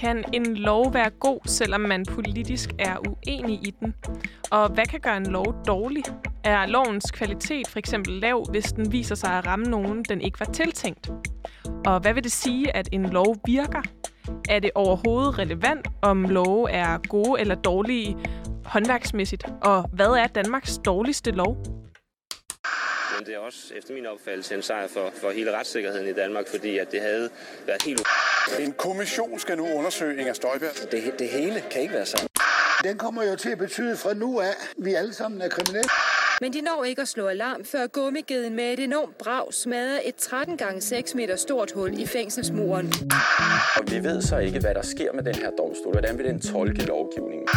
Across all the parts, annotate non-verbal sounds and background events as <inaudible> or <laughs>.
Kan en lov være god, selvom man politisk er uenig i den? Og hvad kan gøre en lov dårlig? Er lovens kvalitet for eksempel lav, hvis den viser sig at ramme nogen, den ikke var tiltænkt? Og hvad vil det sige, at en lov virker? Er det overhovedet relevant, om love er gode eller dårlige håndværksmæssigt? Og hvad er Danmarks dårligste lov? Men det er også efter min opfattelse en sejr for, for hele retssikkerheden i Danmark, fordi at det havde været helt en kommission skal nu undersøge Inger Støjberg. Det, det hele kan ikke være sandt. Den kommer jo til at betyde fra nu af, at vi alle sammen er kriminelle. Men de når ikke at slå alarm, før gummigeden med et enormt brag smadrer et 13 gange 6 meter stort hul i fængselsmuren. Og vi ved så ikke, hvad der sker med den her domstol. Hvordan vil den tolke lovgivningen?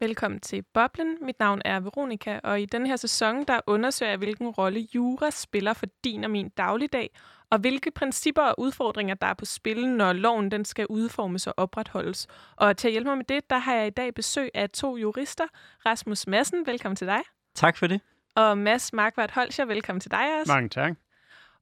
Velkommen til Boblen. Mit navn er Veronika, og i den her sæson der undersøger jeg, hvilken rolle jura spiller for din og min dagligdag, og hvilke principper og udfordringer, der er på spil, når loven den skal udformes og opretholdes. Og til at hjælpe mig med det, der har jeg i dag besøg af to jurister. Rasmus Madsen, velkommen til dig. Tak for det. Og Mads Markvart Holscher, velkommen til dig også. Mange tak.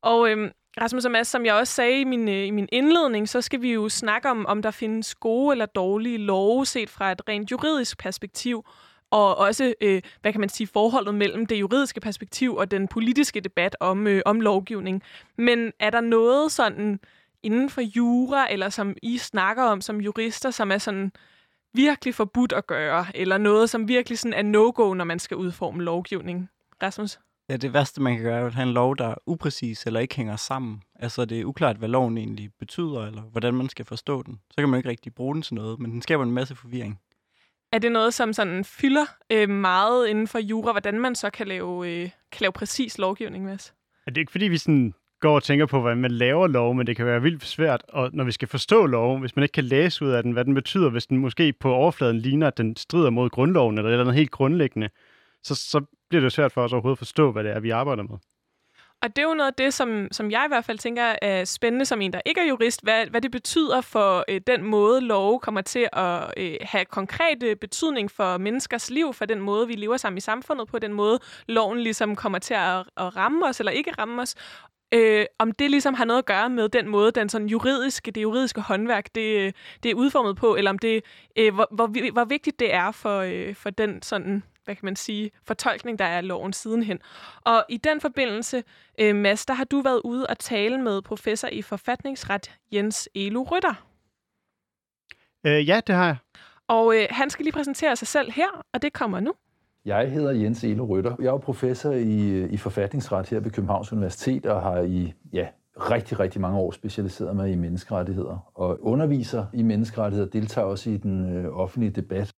Og øhm, Rasmus og Mads, som jeg også sagde i min, øh, i min indledning, så skal vi jo snakke om, om der findes gode eller dårlige love set fra et rent juridisk perspektiv, og også, øh, hvad kan man sige, forholdet mellem det juridiske perspektiv og den politiske debat om, øh, om lovgivning. Men er der noget sådan inden for jura, eller som I snakker om som jurister, som er sådan virkelig forbudt at gøre, eller noget, som virkelig sådan er no-go, når man skal udforme lovgivning? Rasmus? Ja, det værste, man kan gøre, er at have en lov, der er upræcis eller ikke hænger sammen. Altså, det er uklart, hvad loven egentlig betyder, eller hvordan man skal forstå den. Så kan man ikke rigtig bruge den til noget, men den skaber en masse forvirring. Er det noget, som sådan fylder øh, meget inden for jura, hvordan man så kan lave, øh, kan lave præcis lovgivning, Mads? Er det ikke fordi, vi sådan går og tænker på, hvordan man laver lov, men det kan være vildt svært, og når vi skal forstå lov, hvis man ikke kan læse ud af den, hvad den betyder, hvis den måske på overfladen ligner, at den strider mod grundloven, eller noget helt grundlæggende, så, så bliver det svært for os overhovedet at forstå, hvad det er, vi arbejder med. Og det er jo noget af det, som, som jeg i hvert fald tænker er spændende som en, der ikke er jurist, hvad, hvad det betyder for øh, den måde, lov kommer til at øh, have konkret øh, betydning for menneskers liv, for den måde, vi lever sammen i samfundet på, den måde, loven ligesom kommer til at, at ramme os eller ikke ramme os. Øh, om det ligesom har noget at gøre med den måde, den sådan juridiske, det juridiske håndværk, det, øh, det er udformet på, eller om det, øh, hvor, hvor, hvor vigtigt det er for, øh, for den sådan hvad kan man sige, fortolkning, der er af loven sidenhen. Og i den forbindelse, øh, Mads, der har du været ude og tale med professor i forfatningsret, Jens Elo Rytter. Øh, ja, det har jeg. Og øh, han skal lige præsentere sig selv her, og det kommer nu. Jeg hedder Jens Elo Rytter. Jeg er professor i, i forfatningsret her ved Københavns Universitet og har i ja, rigtig, rigtig mange år specialiseret mig i menneskerettigheder og underviser i menneskerettigheder, deltager også i den øh, offentlige debat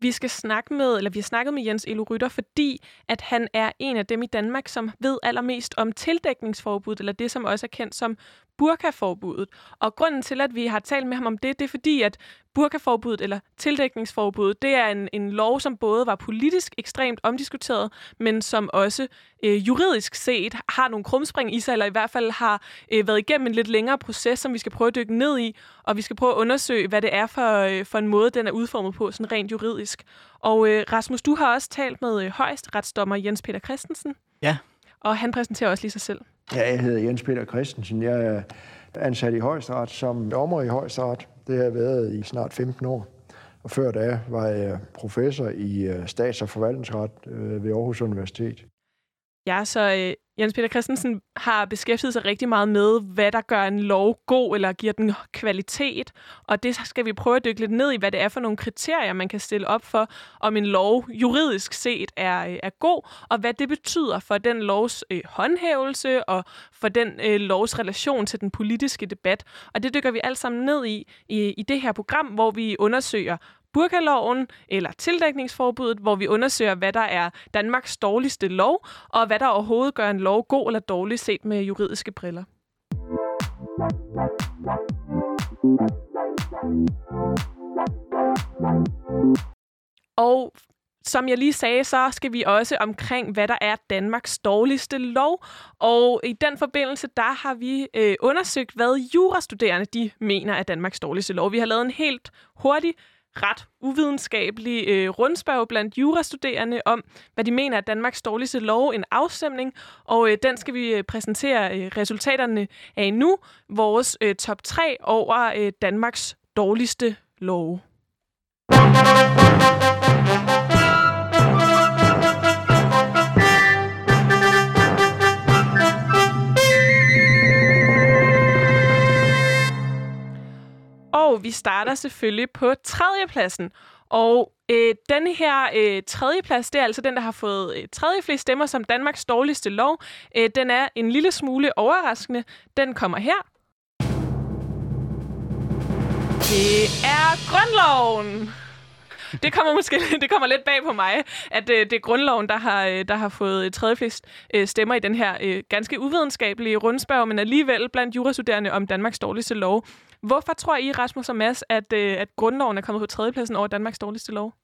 vi skal snakke med, eller vi har snakket med Jens Elo Rytter, fordi at han er en af dem i Danmark, som ved allermest om tildækningsforbuddet, eller det, som også er kendt som burkaforbuddet. Og grunden til, at vi har talt med ham om det, det er fordi, at burkaforbuddet eller tildækningsforbuddet, det er en, en lov, som både var politisk ekstremt omdiskuteret, men som også øh, juridisk set har nogle krumspring i sig, eller i hvert fald har øh, været igennem en lidt længere proces, som vi skal prøve at dykke ned i, og vi skal prøve at undersøge, hvad det er for, øh, for en måde, den er udformet på, sådan rent juridisk. Og øh, Rasmus, du har også talt med øh, højesteretsdommer Jens Peter Christensen. Ja. Og han præsenterer også lige sig selv. Ja, jeg hedder Jens Peter Christensen. Jeg er ansat i højesteret som dommer i højesteret. Det har jeg været i snart 15 år. Og før da var jeg professor i øh, stats- og forvaltningsret øh, ved Aarhus Universitet. Ja, så øh, Jens Peter Christensen har beskæftiget sig rigtig meget med, hvad der gør en lov god, eller giver den kvalitet. Og det skal vi prøve at dykke lidt ned i, hvad det er for nogle kriterier, man kan stille op for, om en lov juridisk set er, øh, er god, og hvad det betyder for den lovs øh, håndhævelse, og for den øh, lovs relation til den politiske debat. Og det dykker vi alt sammen ned i, i, i det her program, hvor vi undersøger, burkaloven eller tildækningsforbuddet, hvor vi undersøger, hvad der er Danmarks dårligste lov, og hvad der overhovedet gør en lov god eller dårlig set med juridiske briller. Og som jeg lige sagde, så skal vi også omkring, hvad der er Danmarks dårligste lov. Og i den forbindelse, der har vi øh, undersøgt, hvad jurastuderende de mener er Danmarks dårligste lov. Vi har lavet en helt hurtig ret uvidenskabelig øh, rundspørg blandt jurastuderende om, hvad de mener er Danmarks dårligste lov, en afstemning. Og øh, den skal vi øh, præsentere øh, resultaterne af nu. Vores øh, top 3 over øh, Danmarks dårligste love. Og vi starter selvfølgelig på tredjepladsen. Og øh, den her øh, tredjeplads, det er altså den, der har fået øh, tredje flest stemmer som Danmarks dårligste lov. Øh, den er en lille smule overraskende. Den kommer her. Det er grundloven. <laughs> Det kommer måske det kommer lidt bag på mig, at øh, det er grundloven, der har, øh, der har fået tredje flest øh, stemmer i den her øh, ganske uvidenskabelige rundspørg, men alligevel blandt jurastuderende om Danmarks dårligste lov. Hvorfor tror I, Rasmus og Mads, at, øh, at grundloven er kommet på tredjepladsen over Danmarks dårligste lov?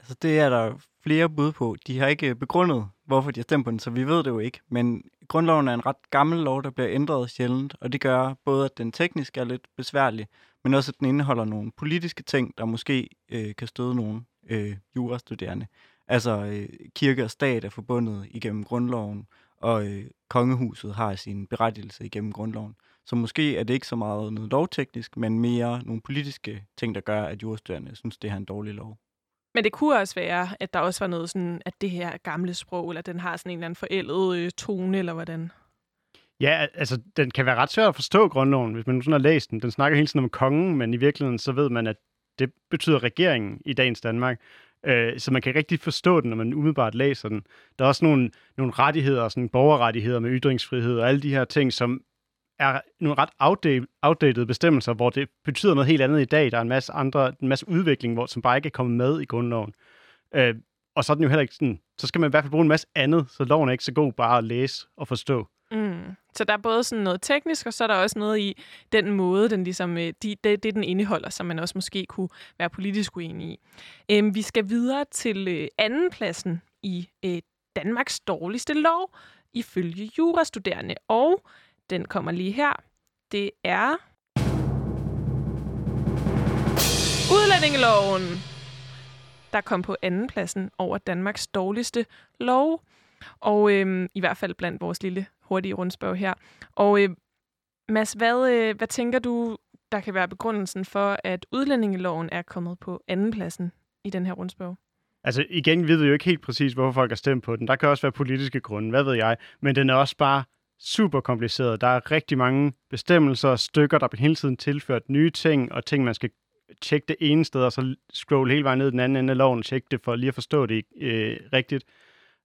Altså, det er der flere bud på. De har ikke øh, begrundet, hvorfor de har stemt på den, så vi ved det jo ikke. Men grundloven er en ret gammel lov, der bliver ændret sjældent, og det gør både, at den teknisk er lidt besværlig, men også, at den indeholder nogle politiske ting, der måske øh, kan støde nogle øh, jurastuderende. Altså, øh, kirke og stat er forbundet igennem grundloven, og øh, kongehuset har sin berettigelse igennem grundloven. Så måske er det ikke så meget noget lovteknisk, men mere nogle politiske ting, der gør, at jurastuderende synes, det er en dårlig lov. Men det kunne også være, at der også var noget sådan, at det her gamle sprog, eller den har sådan en eller anden forældet øh, tone, eller hvordan? Ja, altså, den kan være ret svær at forstå, grundloven, hvis man nu sådan har læst den. Den snakker hele tiden om kongen, men i virkeligheden så ved man, at det betyder regeringen i dagens Danmark. Øh, så man kan rigtig forstå den, når man umiddelbart læser den. Der er også nogle, nogle rettigheder, sådan borgerrettigheder med ytringsfrihed og alle de her ting, som er nogle ret outdated bestemmelser, hvor det betyder noget helt andet i dag. Der er en masse andre, en masse udvikling, hvor, som bare ikke er kommet med i grundloven. Øh, og så er den jo heller ikke sådan, så skal man i hvert fald bruge en masse andet, så loven er ikke så god bare at læse og forstå. Mm. Så der er både sådan noget teknisk, og så er der også noget i den måde, den ligesom, øh, de, det, det, den indeholder, som man også måske kunne være politisk uenig i. Øhm, vi skal videre til øh, andenpladsen i øh, Danmarks dårligste lov, ifølge jurastuderende. Og den kommer lige her. Det er Udlændingeloven, der kom på andenpladsen over Danmarks dårligste lov. Og øhm, i hvert fald blandt vores lille hurtige rundspørg her. Og øh, Mads, hvad, øh, hvad tænker du, der kan være begrundelsen for, at udlændingeloven er kommet på andenpladsen i den her rundspørg? Altså igen ved vi jo ikke helt præcis, hvorfor folk har stemt på den. Der kan også være politiske grunde, hvad ved jeg. Men den er også bare super kompliceret. Der er rigtig mange bestemmelser og stykker, der bliver hele tiden tilført nye ting, og ting, man skal tjekke det ene sted, og så scroll hele vejen ned den anden ende af loven og tjekke det for lige at forstå det øh, rigtigt.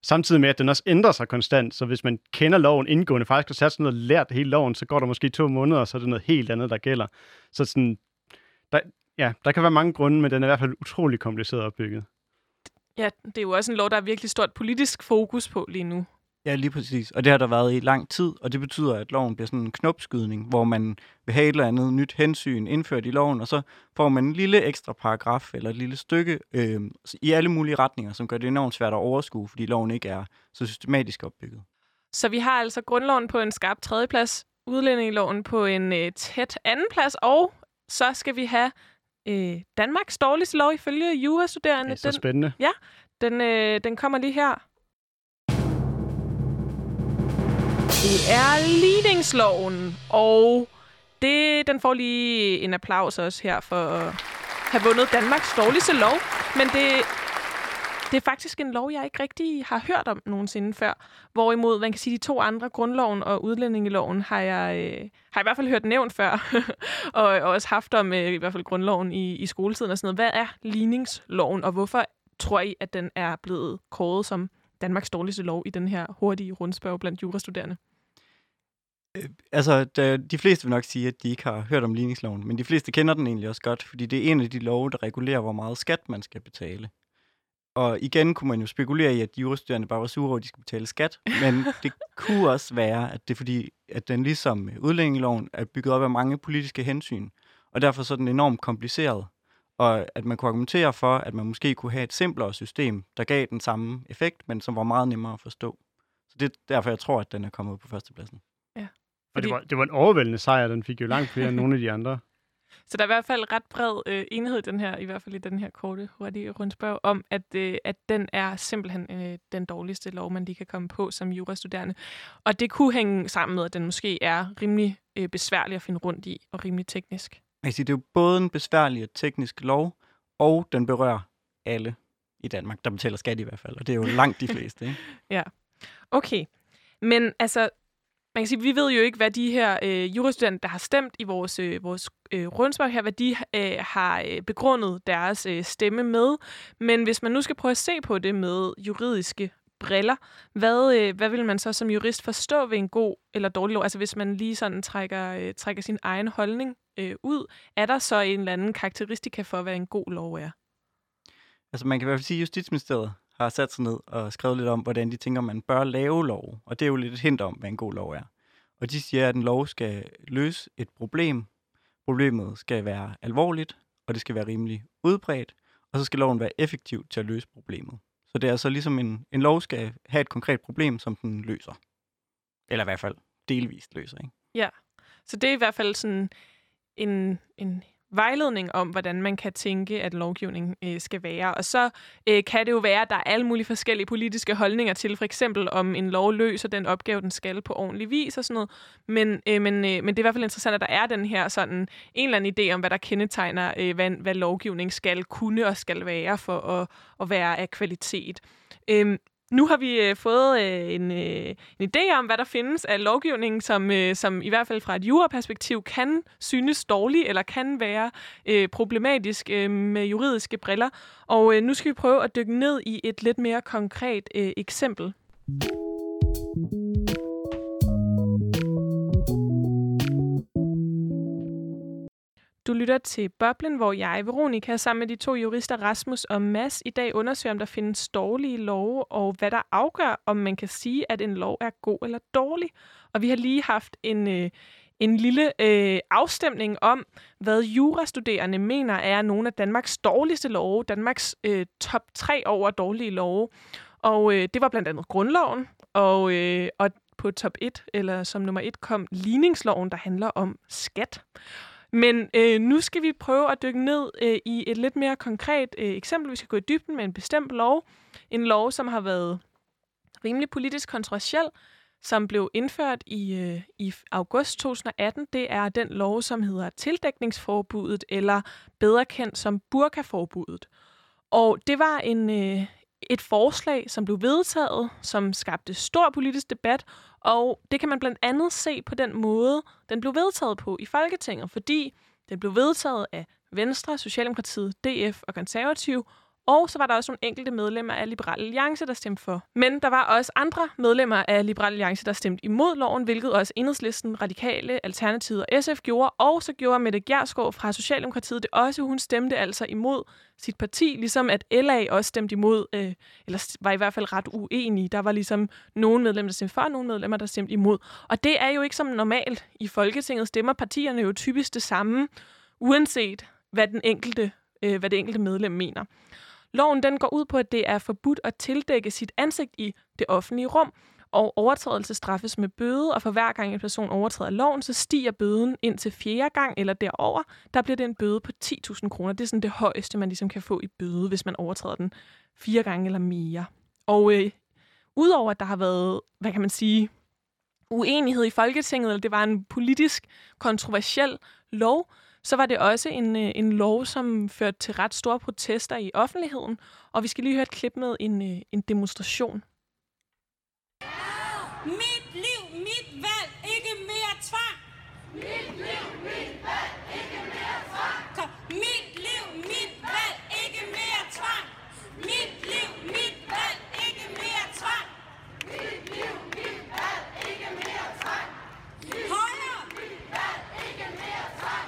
Samtidig med, at den også ændrer sig konstant, så hvis man kender loven indgående, faktisk har sat sådan noget lært hele loven, så går der måske to måneder, og så er det noget helt andet, der gælder. Så sådan, der, ja, der kan være mange grunde, men den er i hvert fald utrolig kompliceret opbygget. Ja, det er jo også en lov, der er virkelig stort politisk fokus på lige nu. Ja, lige præcis. Og det har der været i lang tid, og det betyder, at loven bliver sådan en knopskydning, hvor man vil have et eller andet nyt hensyn indført i loven, og så får man en lille ekstra paragraf eller et lille stykke øh, i alle mulige retninger, som gør det enormt svært at overskue, fordi loven ikke er så systematisk opbygget. Så vi har altså grundloven på en skarp tredjeplads, udlændingeloven på en øh, tæt andenplads, og så skal vi have øh, Danmarks dårligste lov ifølge jurastuderende. Det er så den, spændende. Ja, den, øh, den kommer lige her. Det er ligningsloven, og det, den får lige en applaus også her for at have vundet Danmarks dårligste lov. Men det, det er faktisk en lov, jeg ikke rigtig har hørt om nogensinde før. Hvorimod, man kan sige, de to andre, grundloven og udlændingeloven, har jeg, øh, har jeg i hvert fald hørt nævnt før. <laughs> og, og også haft om øh, i hvert fald grundloven i, i skoletiden og sådan noget. Hvad er ligningsloven, og hvorfor tror I, at den er blevet kåret som Danmarks dårligste lov i den her hurtige rundspørg blandt jurastuderende? Øh, altså, de fleste vil nok sige, at de ikke har hørt om ligningsloven, men de fleste kender den egentlig også godt, fordi det er en af de love, der regulerer, hvor meget skat man skal betale. Og igen kunne man jo spekulere i, at de jurastuderende bare var sure over, at de skulle betale skat, men <laughs> det kunne også være, at det er fordi, at den ligesom udlændingeloven er bygget op af mange politiske hensyn, og derfor så er den enormt kompliceret, og at man kunne argumentere for, at man måske kunne have et simplere system, der gav den samme effekt, men som var meget nemmere at forstå. Så det er derfor, jeg tror, at den er kommet på førstepladsen. Fordi... Og det var, det var en overvældende sejr, den fik jo langt flere end nogle af de andre. <laughs> Så der er i hvert fald ret bred øh, enhed i den her, i hvert fald i den her korte, hurtige rundspørg, om, at, øh, at den er simpelthen øh, den dårligste lov, man lige kan komme på som jurastuderende. Og det kunne hænge sammen med, at den måske er rimelig øh, besværlig at finde rundt i, og rimelig teknisk. Sige, det er jo både en besværlig og teknisk lov, og den berører alle i Danmark, der betaler skat i hvert fald, og det er jo langt de fleste. Ikke? <laughs> ja, okay. Men altså, man kan sige, vi ved jo ikke, hvad de her øh, jurastudenter, der har stemt i vores, øh, vores øh, rundspørg her, hvad de øh, har øh, begrundet deres øh, stemme med. Men hvis man nu skal prøve at se på det med juridiske briller, hvad, øh, hvad vil man så som jurist forstå ved en god eller dårlig lov? Altså hvis man lige sådan trækker, øh, trækker sin egen holdning øh, ud, er der så en eller anden karakteristika for, hvad en god lov er? Altså man kan i hvert fald sige, at Justitsministeriet har sat sig ned og skrevet lidt om, hvordan de tænker, man bør lave lov. Og det er jo lidt et hint om, hvad en god lov er. Og de siger, at en lov skal løse et problem. Problemet skal være alvorligt, og det skal være rimelig udbredt. Og så skal loven være effektiv til at løse problemet. Så det er altså ligesom en, en lov skal have et konkret problem, som den løser. Eller i hvert fald delvist løser, ikke? Ja, så det er i hvert fald sådan en, en vejledning om, hvordan man kan tænke, at lovgivning øh, skal være. Og så øh, kan det jo være, at der er alle mulige forskellige politiske holdninger til, for eksempel om en lov løser den opgave, den skal på ordentlig vis og sådan noget. Men, øh, men, øh, men det er i hvert fald interessant, at der er den her sådan en eller anden idé om, hvad der kendetegner, øh, hvad, hvad lovgivning skal kunne og skal være for at, at være af kvalitet. Øh, nu har vi øh, fået øh, en, øh, en idé om, hvad der findes af lovgivning, som, øh, som i hvert fald fra et juraperspektiv kan synes dårlig eller kan være øh, problematisk øh, med juridiske briller. Og øh, nu skal vi prøve at dykke ned i et lidt mere konkret øh, eksempel. Du lytter til Boblen, hvor jeg, Veronika, sammen med de to jurister Rasmus og Mads, i dag undersøger, om der findes dårlige love, og hvad der afgør, om man kan sige, at en lov er god eller dårlig. Og vi har lige haft en, øh, en lille øh, afstemning om, hvad jurastuderende mener er nogle af Danmarks dårligste love, Danmarks øh, top tre over dårlige love. Og øh, det var blandt andet grundloven, og, øh, og på top 1, eller som nummer 1, kom ligningsloven, der handler om skat. Men øh, nu skal vi prøve at dykke ned øh, i et lidt mere konkret øh, eksempel. Vi skal gå i dybden med en bestemt lov. En lov, som har været rimelig politisk kontroversiel, som blev indført i, øh, i august 2018. Det er den lov, som hedder tildækningsforbuddet, eller bedre kendt som burkaforbuddet. Og det var en, øh, et forslag, som blev vedtaget, som skabte stor politisk debat, og det kan man blandt andet se på den måde, den blev vedtaget på i Folketinget, fordi den blev vedtaget af Venstre, Socialdemokratiet, DF og Konservative, og så var der også nogle enkelte medlemmer af Liberal Alliance, der stemte for. Men der var også andre medlemmer af Liberal Alliance, der stemte imod loven, hvilket også Enhedslisten, Radikale, Alternativet og SF gjorde. Og så gjorde Mette Gjerskov fra Socialdemokratiet det også. Hun stemte altså imod sit parti, ligesom at LA også stemte imod, øh, eller var i hvert fald ret uenige. Der var ligesom nogle medlemmer, der stemte for, og nogle medlemmer, der stemte imod. Og det er jo ikke som normalt. I Folketinget stemmer partierne jo typisk det samme, uanset hvad den enkelte, øh, hvad det enkelte medlem mener. Loven den går ud på, at det er forbudt at tildække sit ansigt i det offentlige rum, og overtrædelse straffes med bøde, og for hver gang en person overtræder loven, så stiger bøden ind til fjerde gang eller derover. Der bliver det en bøde på 10.000 kroner. Det er sådan det højeste, man ligesom kan få i bøde, hvis man overtræder den fire gange eller mere. Og øh, udover at der har været, hvad kan man sige, uenighed i Folketinget, eller det var en politisk kontroversiel lov, så var det også en, øh, en lov, som førte til ret store protester i offentligheden. Og vi skal lige høre et klip med en, øh, en demonstration. Mit valg, ikke mere tvang. Mit liv, mit valg, ikke mere tvang. Kom. Mit liv, mit valg, ikke mere tvang. Mit liv, mit valg, ikke mere tvang. Mit liv, mit valg, ikke mere tvang. Højre. Mit valg, ikke mere tvang.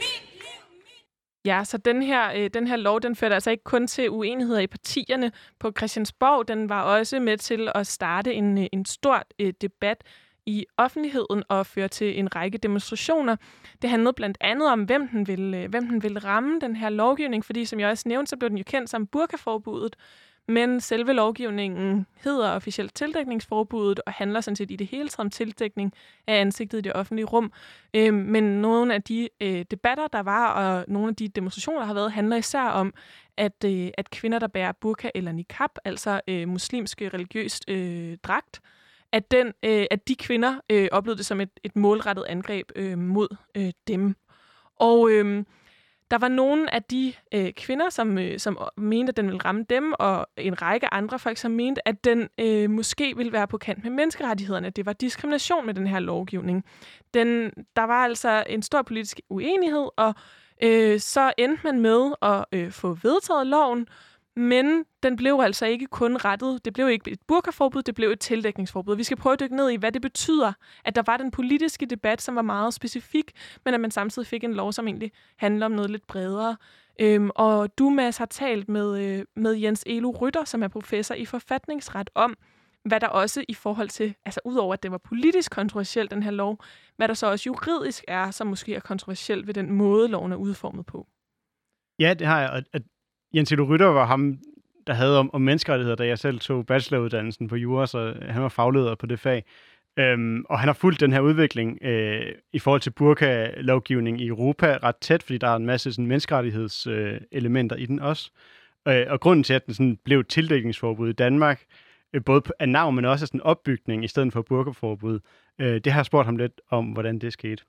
Mit liv, mit... Ja, så den her, øh, den her lov, den førte altså ikke kun til uenigheder i partierne på Christiansborg, den var også med til at starte en, øh, en stor øh, debat i offentligheden og føre til en række demonstrationer. Det handlede blandt andet om, hvem den ville, øh, hvem den ville ramme, den her lovgivning, fordi som jeg også nævnte, så blev den jo kendt som burkaforbuddet. Men selve lovgivningen hedder officielt tildækningsforbuddet og handler sådan set i det hele taget om tildækning af ansigtet i det offentlige rum. Øh, men nogle af de øh, debatter, der var, og nogle af de demonstrationer, der har været, handler især om, at, øh, at kvinder, der bærer burka eller niqab, altså øh, muslimske øh, religiøst øh, dragt, at, den, øh, at de kvinder øh, oplevede det som et, et målrettet angreb øh, mod øh, dem. Og øh, der var nogle af de øh, kvinder, som, øh, som øh, mente, at den ville ramme dem, og en række andre folk, som mente, at den øh, måske ville være på kant med menneskerettighederne. Det var diskrimination med den her lovgivning. Den, der var altså en stor politisk uenighed, og øh, så endte man med at øh, få vedtaget loven, men den blev altså ikke kun rettet. Det blev ikke et burkaforbud, det blev et tildækningsforbud. Vi skal prøve at dykke ned i, hvad det betyder, at der var den politiske debat, som var meget specifik, men at man samtidig fik en lov, som egentlig handler om noget lidt bredere. Øhm, og du, Mads, har talt med, øh, med Jens Elo Rytter, som er professor i forfatningsret, om, hvad der også i forhold til, altså udover at det var politisk kontroversielt, den her lov, hvad der så også juridisk er, som måske er kontroversielt ved den måde, loven er udformet på. Ja, det har jeg. Og Jens Elo Rytter var ham, der havde om, om menneskerettigheder, da jeg selv tog bacheloruddannelsen på jura, så han var fagleder på det fag. Øhm, og han har fulgt den her udvikling øh, i forhold til burka-lovgivning i Europa ret tæt, fordi der er en masse sådan, menneskerettighedselementer øh, i den også. Øh, og grunden til, at den sådan, blev tildækningsforbud i Danmark, øh, både af navn, men også af sådan opbygning i stedet for burkaforbud, øh, det har jeg spurgt ham lidt om, hvordan det skete.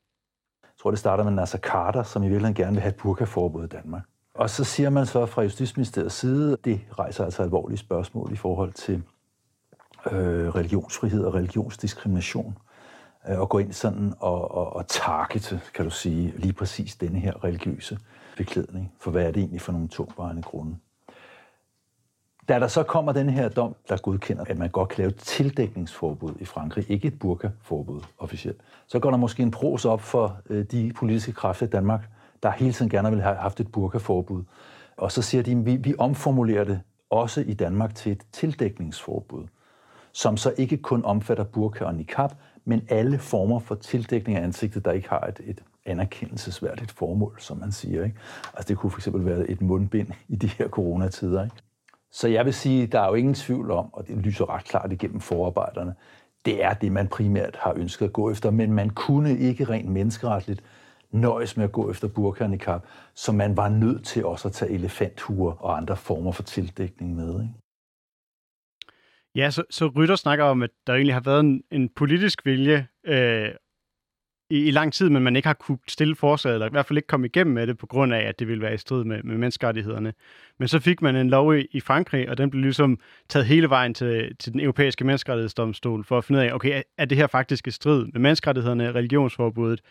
Jeg tror, det starter med Nasser Carter, som i virkeligheden gerne vil have et burkaforbud i Danmark. Og så siger man så fra Justitsministeriets side, det rejser altså alvorlige spørgsmål i forhold til øh, religionsfrihed og religionsdiskrimination. Øh, og gå ind sådan og, og, og targete, kan du sige, lige præcis denne her religiøse beklædning. For hvad er det egentlig for nogle tungvejende grunde? Da der så kommer den her dom, der godkender, at man godt kan lave et tildækningsforbud i Frankrig, ikke et burkaforbud officielt, så går der måske en pros op for øh, de politiske kræfter i Danmark, der hele tiden gerne vil have haft et burkaforbud. Og så siger de, at vi, vi omformulerer det også i Danmark til et tildækningsforbud, som så ikke kun omfatter burka og niqab, men alle former for tildækning af ansigtet, der ikke har et, et anerkendelsesværdigt formål, som man siger. Ikke? Altså det kunne fx være et mundbind <laughs> i de her coronatider. Ikke? Så jeg vil sige, der er jo ingen tvivl om, og det lyser ret klart igennem forarbejderne, det er det, man primært har ønsket at gå efter, men man kunne ikke rent menneskeretligt nøjes med at gå efter burka og niqab, så man var nødt til også at tage elefanthuer og andre former for tildækning med. Ikke? Ja, så, så Rytter snakker om, at der egentlig har været en, en politisk vilje øh, i, i lang tid, men man ikke har kunne stille forslaget, eller i hvert fald ikke komme igennem med det, på grund af, at det ville være i strid med, med menneskerettighederne. Men så fik man en lov i, i Frankrig, og den blev ligesom taget hele vejen til, til den europæiske menneskerettighedsdomstol, for at finde ud af, okay, er, er det her faktisk i strid med menneskerettighederne, religionsforbuddet?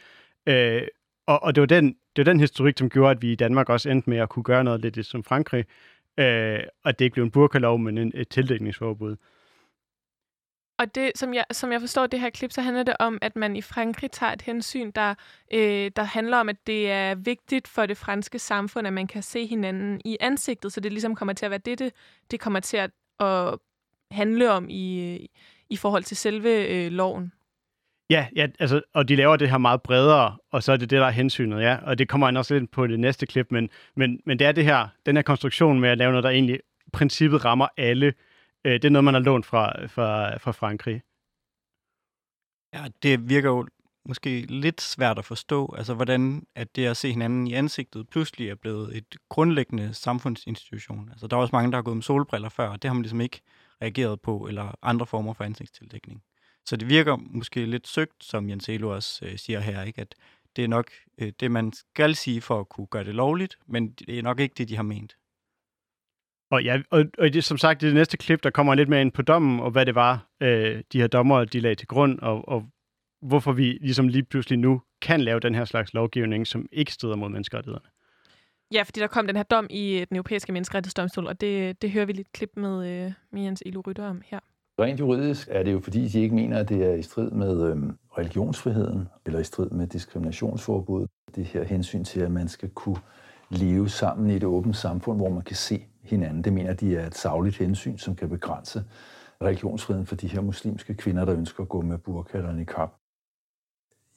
Øh, og, og det, var den, det var den historik, som gjorde, at vi i Danmark også endte med at kunne gøre noget lidt som Frankrig, øh, og det ikke blev en burkalov, men en, et tildækningsforbud. Og det, som jeg, som jeg forstår det her klip, så handler det om, at man i Frankrig tager et hensyn, der, øh, der handler om, at det er vigtigt for det franske samfund, at man kan se hinanden i ansigtet, så det ligesom kommer til at være det, det, det kommer til at, at handle om i, i forhold til selve øh, loven. Ja, ja altså, og de laver det her meget bredere, og så er det det, der er hensynet, ja. Og det kommer han også lidt på det næste klip, men, men, men det er det her, den her konstruktion med at lave noget, der egentlig princippet rammer alle. Øh, det er noget, man har lånt fra, fra, fra Frankrig. Ja, det virker jo måske lidt svært at forstå, altså hvordan at det at se hinanden i ansigtet pludselig er blevet et grundlæggende samfundsinstitution. Altså der er også mange, der har gået med solbriller før, og det har man ligesom ikke reageret på, eller andre former for ansigtstildækning. Så det virker måske lidt søgt, som Jens Elo også øh, siger her, ikke? at det er nok øh, det, man skal sige for at kunne gøre det lovligt, men det er nok ikke det, de har ment. Og ja, og, og det, som sagt, i det næste klip, der kommer lidt mere ind på dommen, og hvad det var, øh, de her dommer, de lagde til grund, og, og hvorfor vi ligesom lige pludselig nu kan lave den her slags lovgivning, som ikke strider mod menneskerettighederne. Ja, fordi der kom den her dom i den europæiske menneskerettighedsdomstol, og det, det hører vi lidt klip med, øh, med Jens Elo Rytter om her. Rent juridisk er det jo, fordi de ikke mener, at det er i strid med øhm, religionsfriheden eller i strid med diskriminationsforbuddet. Det her hensyn til, at man skal kunne leve sammen i et åbent samfund, hvor man kan se hinanden. Det mener de er et savligt hensyn, som kan begrænse religionsfriheden for de her muslimske kvinder, der ønsker at gå med burka eller niqab.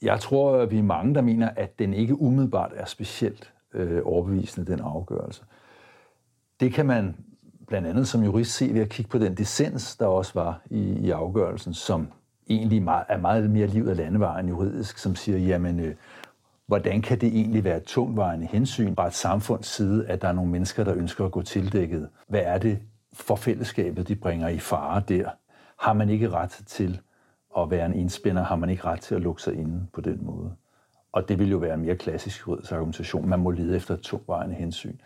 Jeg tror, at vi er mange, der mener, at den ikke umiddelbart er specielt øh, overbevisende, den afgørelse. Det kan man blandt andet som jurist se ved at kigge på den dissens, der også var i, i afgørelsen, som egentlig meget, er meget mere livet af landevejen juridisk, som siger, jamen, øh, hvordan kan det egentlig være tungvejende hensyn fra et samfunds side, at der er nogle mennesker, der ønsker at gå tildækket? Hvad er det for fællesskabet, de bringer i fare der? Har man ikke ret til at være en indspænder? Har man ikke ret til at lukke sig inde på den måde? Og det vil jo være en mere klassisk juridisk argumentation. Man må lede efter tungvejende hensyn.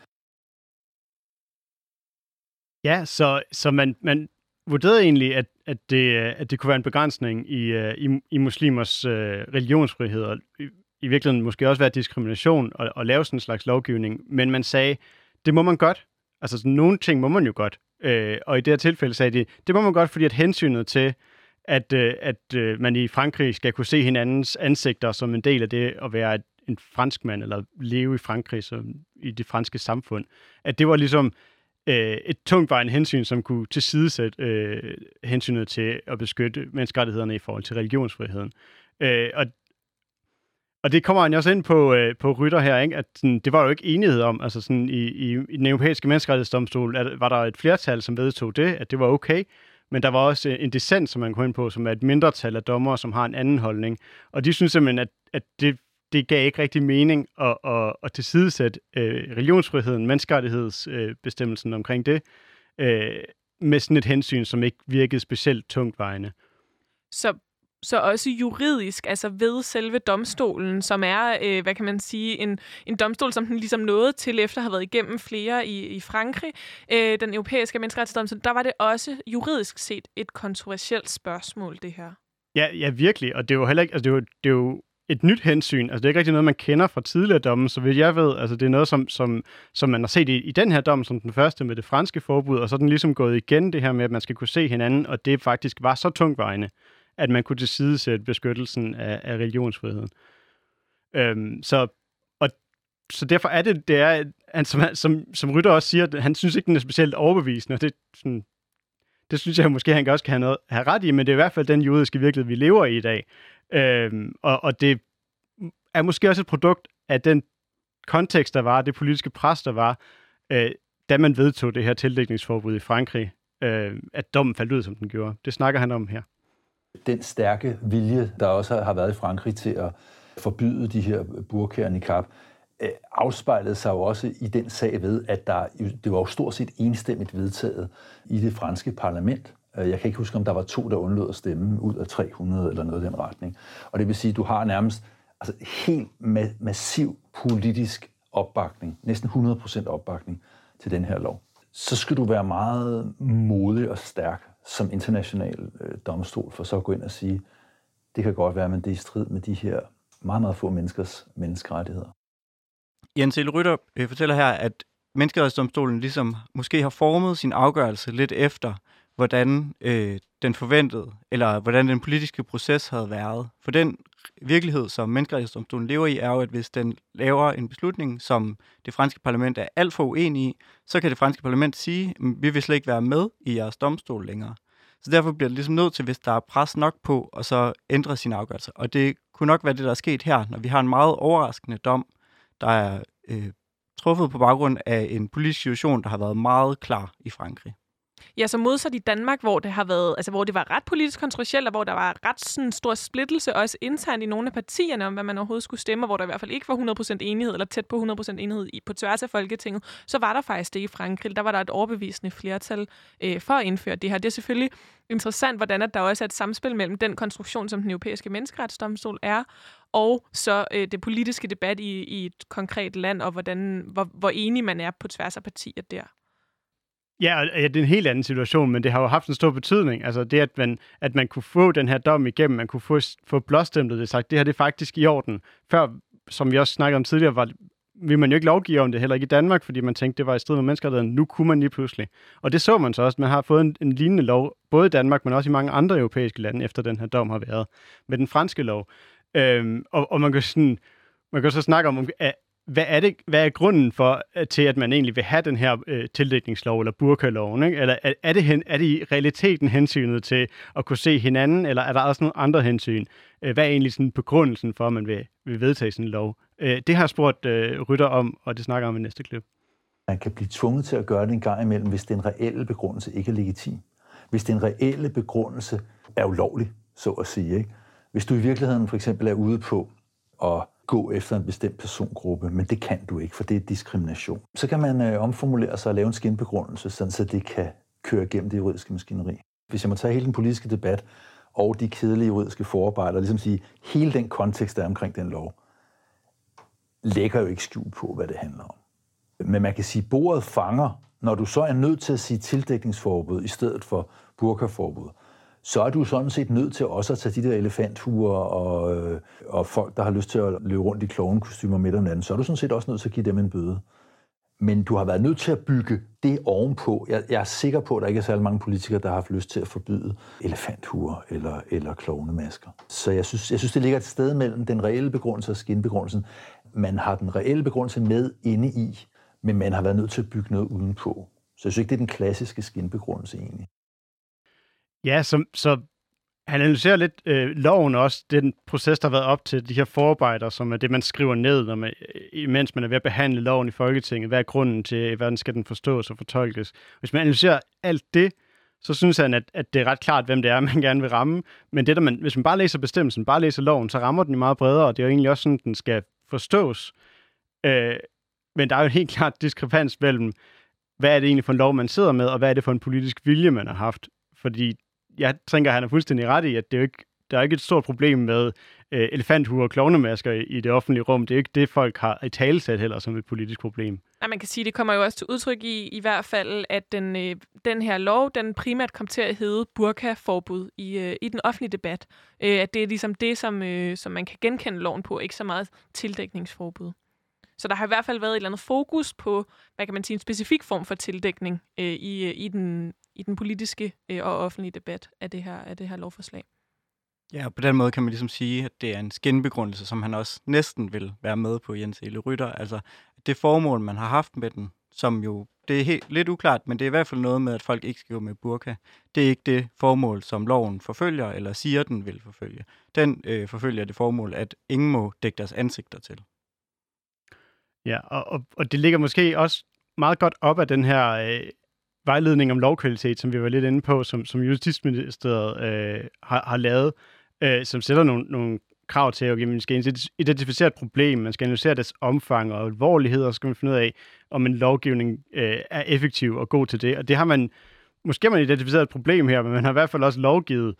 Ja, så, så man, man vurderede egentlig, at, at, det, at det kunne være en begrænsning i, øh, i, i muslimers uh, religionsfrihed, og i, i virkeligheden måske også være diskrimination at, at lave sådan en slags lovgivning, men man sagde, det må man godt. Altså sådan, nogle ting må man jo godt. Uh, og i det her tilfælde sagde de, det må man godt, fordi at hensynet til, at, uh, at uh, man i Frankrig skal kunne se hinandens ansigter som en del af det at være et, en franskmand, eller leve i Frankrig som i det franske samfund, at det var ligesom øh, et tungtvejende hensyn, som kunne tilsidesætte øh, hensynet til at beskytte menneskerettighederne i forhold til religionsfriheden. Øh, og og det kommer han også ind på, øh, på Rytter her, ikke? at sådan, det var jo ikke enighed om, altså sådan, i, i, i den europæiske menneskerettighedsdomstol at, var der et flertal, som vedtog det, at det var okay, men der var også øh, en dissent, som man kunne ind på, som er et mindretal af dommere, som har en anden holdning. Og de synes simpelthen, at, at det det gav ikke rigtig mening at, at, at tilsidesætte øh, religionsfriheden, menneskerettighedsbestemmelsen øh, omkring det, øh, med sådan et hensyn, som ikke virkede specielt tungtvejende. Så, så også juridisk, altså ved selve domstolen, som er, øh, hvad kan man sige, en, en domstol, som den ligesom nåede til efter at have været igennem flere i, i Frankrig, øh, den europæiske menneskerettighedsdomstol, der var det også juridisk set et kontroversielt spørgsmål, det her. Ja, ja, virkelig. Og det er jo heller ikke, altså det er jo, det er jo et nyt hensyn. Altså, det er ikke rigtig noget, man kender fra tidligere domme, så vidt jeg ved, altså, det er noget, som, som, som man har set i, i den her dom, som den første med det franske forbud, og så er den ligesom gået igen, det her med, at man skal kunne se hinanden, og det faktisk var så tungvejende, at man kunne tilsidesætte beskyttelsen af, af religionsfriheden. Øhm, så, og, så derfor er det, det er, han, som, som, som Rytter også siger, han synes ikke, den er specielt overbevisende, og det, sådan, det synes jeg måske, han også kan have, noget, have ret i, men det er i hvert fald den jødiske virkelighed, vi lever i i dag. Øhm, og, og det er måske også et produkt af den kontekst, der var, det politiske pres, der var, øh, da man vedtog det her tildækningsforbud i Frankrig, øh, at dommen faldt ud, som den gjorde. Det snakker han om her. Den stærke vilje, der også har været i Frankrig til at forbyde de her burkaer i kap, øh, afspejlede sig jo også i den sag ved, at der, det var jo stort set enstemmigt vedtaget i det franske parlament, Øh, jeg kan ikke huske, om der var to, der undlod at stemme ud af 300 eller noget i den retning. Og det vil sige, at du har nærmest altså, helt ma- massiv politisk opbakning, næsten 100% opbakning til den her lov. Så skal du være meget modig og stærk som international øh, domstol, for så at gå ind og sige, det kan godt være, men det er i strid med de her meget, meget få menneskers menneskerettigheder. Jens El Rytter øh, fortæller her, at menneskerettighedsdomstolen ligesom måske har formet sin afgørelse lidt efter hvordan øh, den forventede, eller hvordan den politiske proces havde været. For den virkelighed, som menneskerettighedsdomstolen lever i, er jo, at hvis den laver en beslutning, som det franske parlament er alt for uenig i, så kan det franske parlament sige, mm, vi vil slet ikke være med i jeres domstol længere. Så derfor bliver det ligesom nødt til, hvis der er pres nok på, og så ændre sin afgørelse. Og det kunne nok være det, der er sket her, når vi har en meget overraskende dom, der er øh, truffet på baggrund af en politisk situation, der har været meget klar i Frankrig. Ja, så modsat i Danmark, hvor det har været, altså hvor det var ret politisk kontroversielt, og hvor der var ret sådan, stor splittelse også internt i nogle af partierne om, hvad man overhovedet skulle stemme, og hvor der i hvert fald ikke var 100% enighed, eller tæt på 100% enighed i, på tværs af Folketinget, så var der faktisk det i Frankrig. Der var der et overbevisende flertal øh, for at indføre det her. Det er selvfølgelig interessant, hvordan at der også er et samspil mellem den konstruktion, som den europæiske menneskeretsdomstol er, og så øh, det politiske debat i, i et konkret land, og hvordan, hvor, hvor enige man er på tværs af partier der. Ja, ja, det er en helt anden situation, men det har jo haft en stor betydning. Altså det, at man, at man kunne få den her dom igennem, man kunne få, få blåstemplet det sagt, det her det er faktisk i orden. Før, som vi også snakkede om tidligere, var, vil man jo ikke lovgive om det, heller ikke i Danmark, fordi man tænkte, det var i strid med menneskerettigheden. Nu kunne man lige pludselig. Og det så man så også. Man har fået en, en lignende lov, både i Danmark, men også i mange andre europæiske lande, efter den her dom har været, med den franske lov. Øhm, og, og man kan sådan, man kan så snakke om, hvad er, det, hvad er grunden for, øh, til, at man egentlig vil have den her øh, tildækningslov, eller burkaloven? Ikke? Eller er, er, det hen, er det i realiteten hensynet til at kunne se hinanden, eller er der også nogle andre hensyn? Øh, hvad er egentlig sådan begrundelsen for, at man vil, vil vedtage sådan en lov? Øh, det har jeg spurgt øh, Rytter om, og det snakker om i næste klip. Man kan blive tvunget til at gøre det en gang imellem, hvis den reelle begrundelse ikke er legitim. Hvis den reelle begrundelse er ulovlig, så at sige. Ikke? Hvis du i virkeligheden for eksempel er ude på at gå efter en bestemt persongruppe, men det kan du ikke, for det er diskrimination. Så kan man øh, omformulere sig og lave en skinbegrundelse, sådan så det kan køre gennem det juridiske maskineri. Hvis jeg må tage hele den politiske debat og de kedelige juridiske forarbejder, ligesom sige, hele den kontekst, der er omkring den lov, lægger jo ikke skjul på, hvad det handler om. Men man kan sige, at bordet fanger, når du så er nødt til at sige tildækningsforbud i stedet for burkaforbud, så er du sådan set nødt til også at tage de der elefanthuer og, øh, og folk, der har lyst til at løbe rundt i klovnekostymer midt om natten, så er du sådan set også nødt til at give dem en bøde. Men du har været nødt til at bygge det ovenpå. Jeg, jeg er sikker på, at der ikke er særlig mange politikere, der har haft lyst til at forbyde elefanthuer eller, eller klovnemasker. Så jeg synes, jeg synes, det ligger et sted mellem den reelle begrundelse og skinbegrundelsen. Man har den reelle begrundelse med inde i, men man har været nødt til at bygge noget udenpå. Så jeg synes ikke, det er den klassiske skinbegrundelse egentlig. Ja, så, så han analyserer lidt øh, loven også, den proces, der har været op til de her forarbejder, som er det, man skriver ned, når man, øh, imens man er ved at behandle loven i Folketinget. Hvad er grunden til, øh, hvordan skal den forstås og fortolkes? Hvis man analyserer alt det, så synes han, at, at det er ret klart, hvem det er, <laughs> man gerne vil ramme. Men det, der man, hvis man bare læser bestemmelsen, bare læser loven, så rammer den meget bredere, og det er jo egentlig også sådan, den skal forstås. Øh, men der er jo en helt klart diskrepans mellem, hvad er det egentlig for en lov, man sidder med, og hvad er det for en politisk vilje, man har haft. Fordi jeg tænker, han er fuldstændig ret i, at det er jo ikke, der er ikke et stort problem med øh, elefanthuer og klovnemasker i, i det offentlige rum. Det er jo ikke det, folk har i talesæt heller som et politisk problem. Ja, man kan sige, det kommer jo også til udtryk i i hvert fald, at den, øh, den her lov, den primært kom til at hedde burka-forbud i, øh, i den offentlige debat. Øh, at det er ligesom det, som, øh, som man kan genkende loven på, ikke så meget tildækningsforbud. Så der har i hvert fald været et eller andet fokus på, hvad kan man sige, en specifik form for tildækning øh, i, øh, i, den, i den politiske øh, og offentlige debat af det her, af det her lovforslag. Ja, og på den måde kan man ligesom sige, at det er en skinbegrundelse, som han også næsten vil være med på, Jens Ele Rytter. Altså, det formål, man har haft med den, som jo, det er helt, lidt uklart, men det er i hvert fald noget med, at folk ikke skal gå med burka. Det er ikke det formål, som loven forfølger, eller siger, den vil forfølge. Den øh, forfølger det formål, at ingen må dække deres ansigter til. Ja, og, og, og det ligger måske også meget godt op af den her øh, vejledning om lovkvalitet, som vi var lidt inde på, som, som Justitsministeriet øh, har, har lavet, øh, som sætter nogle, nogle krav til, at okay, man skal identificere et problem, man skal analysere dets omfang og alvorlighed, og så skal man finde ud af, om en lovgivning øh, er effektiv og god til det. Og det har man, måske har man identificeret et problem her, men man har i hvert fald også lovgivet,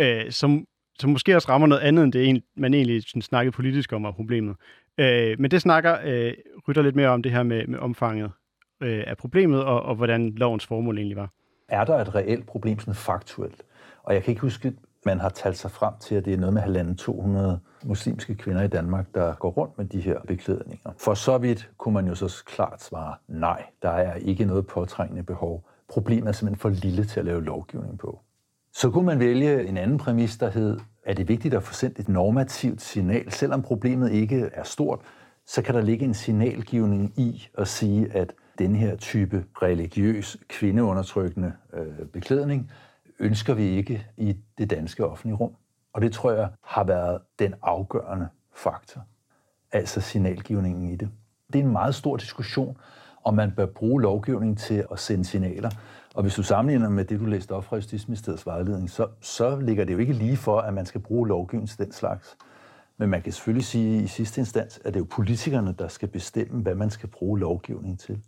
øh, som, som måske også rammer noget andet, end det man egentlig sådan, snakkede politisk om, og problemet. Øh, men det snakker øh, Rytter lidt mere om, det her med, med omfanget øh, af problemet, og, og hvordan lovens formål egentlig var. Er der et reelt problem, sådan faktuelt? Og jeg kan ikke huske, man har talt sig frem til, at det er noget med halvanden 200 muslimske kvinder i Danmark, der går rundt med de her beklædninger. For så vidt kunne man jo så klart svare, nej, der er ikke noget påtrængende behov. Problemet er simpelthen for lille til at lave lovgivning på. Så kunne man vælge en anden præmis, der hed, er det vigtigt at få sendt et normativt signal. Selvom problemet ikke er stort, så kan der ligge en signalgivning i at sige, at den her type religiøs, kvindeundertrykkende øh, beklædning ønsker vi ikke i det danske offentlige rum. Og det tror jeg har været den afgørende faktor, altså signalgivningen i det. Det er en meget stor diskussion, om man bør bruge lovgivningen til at sende signaler. Og hvis du sammenligner med det, du læste op fra Justitsministeriets vejledning, så, så ligger det jo ikke lige for, at man skal bruge lovgivningen til den slags. Men man kan selvfølgelig sige i sidste instans, at det er jo politikerne, der skal bestemme, hvad man skal bruge lovgivningen til.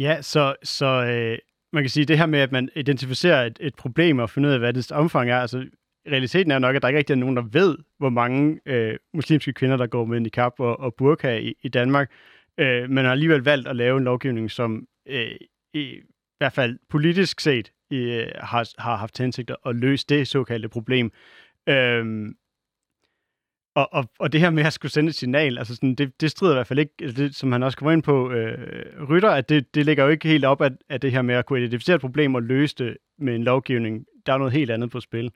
Ja, så, så øh, man kan sige, det her med, at man identificerer et, et problem og finder ud af, hvad det omfang er, altså realiteten er nok, at der ikke rigtig er nogen, der ved, hvor mange øh, muslimske kvinder, der går med niqab og, og burka i, i Danmark, øh, men har alligevel valgt at lave en lovgivning, som øh, i hvert fald politisk set øh, har, har haft hensigt at løse det såkaldte problem. Øh, og, og, og det her med at skulle sende et signal, altså sådan, det, det strider i hvert fald ikke, det, som han også kommer ind på, øh, rytter, at det, det ligger jo ikke helt op af, af det her med at kunne identificere et problem og løse det med en lovgivning. Der er noget helt andet på spil.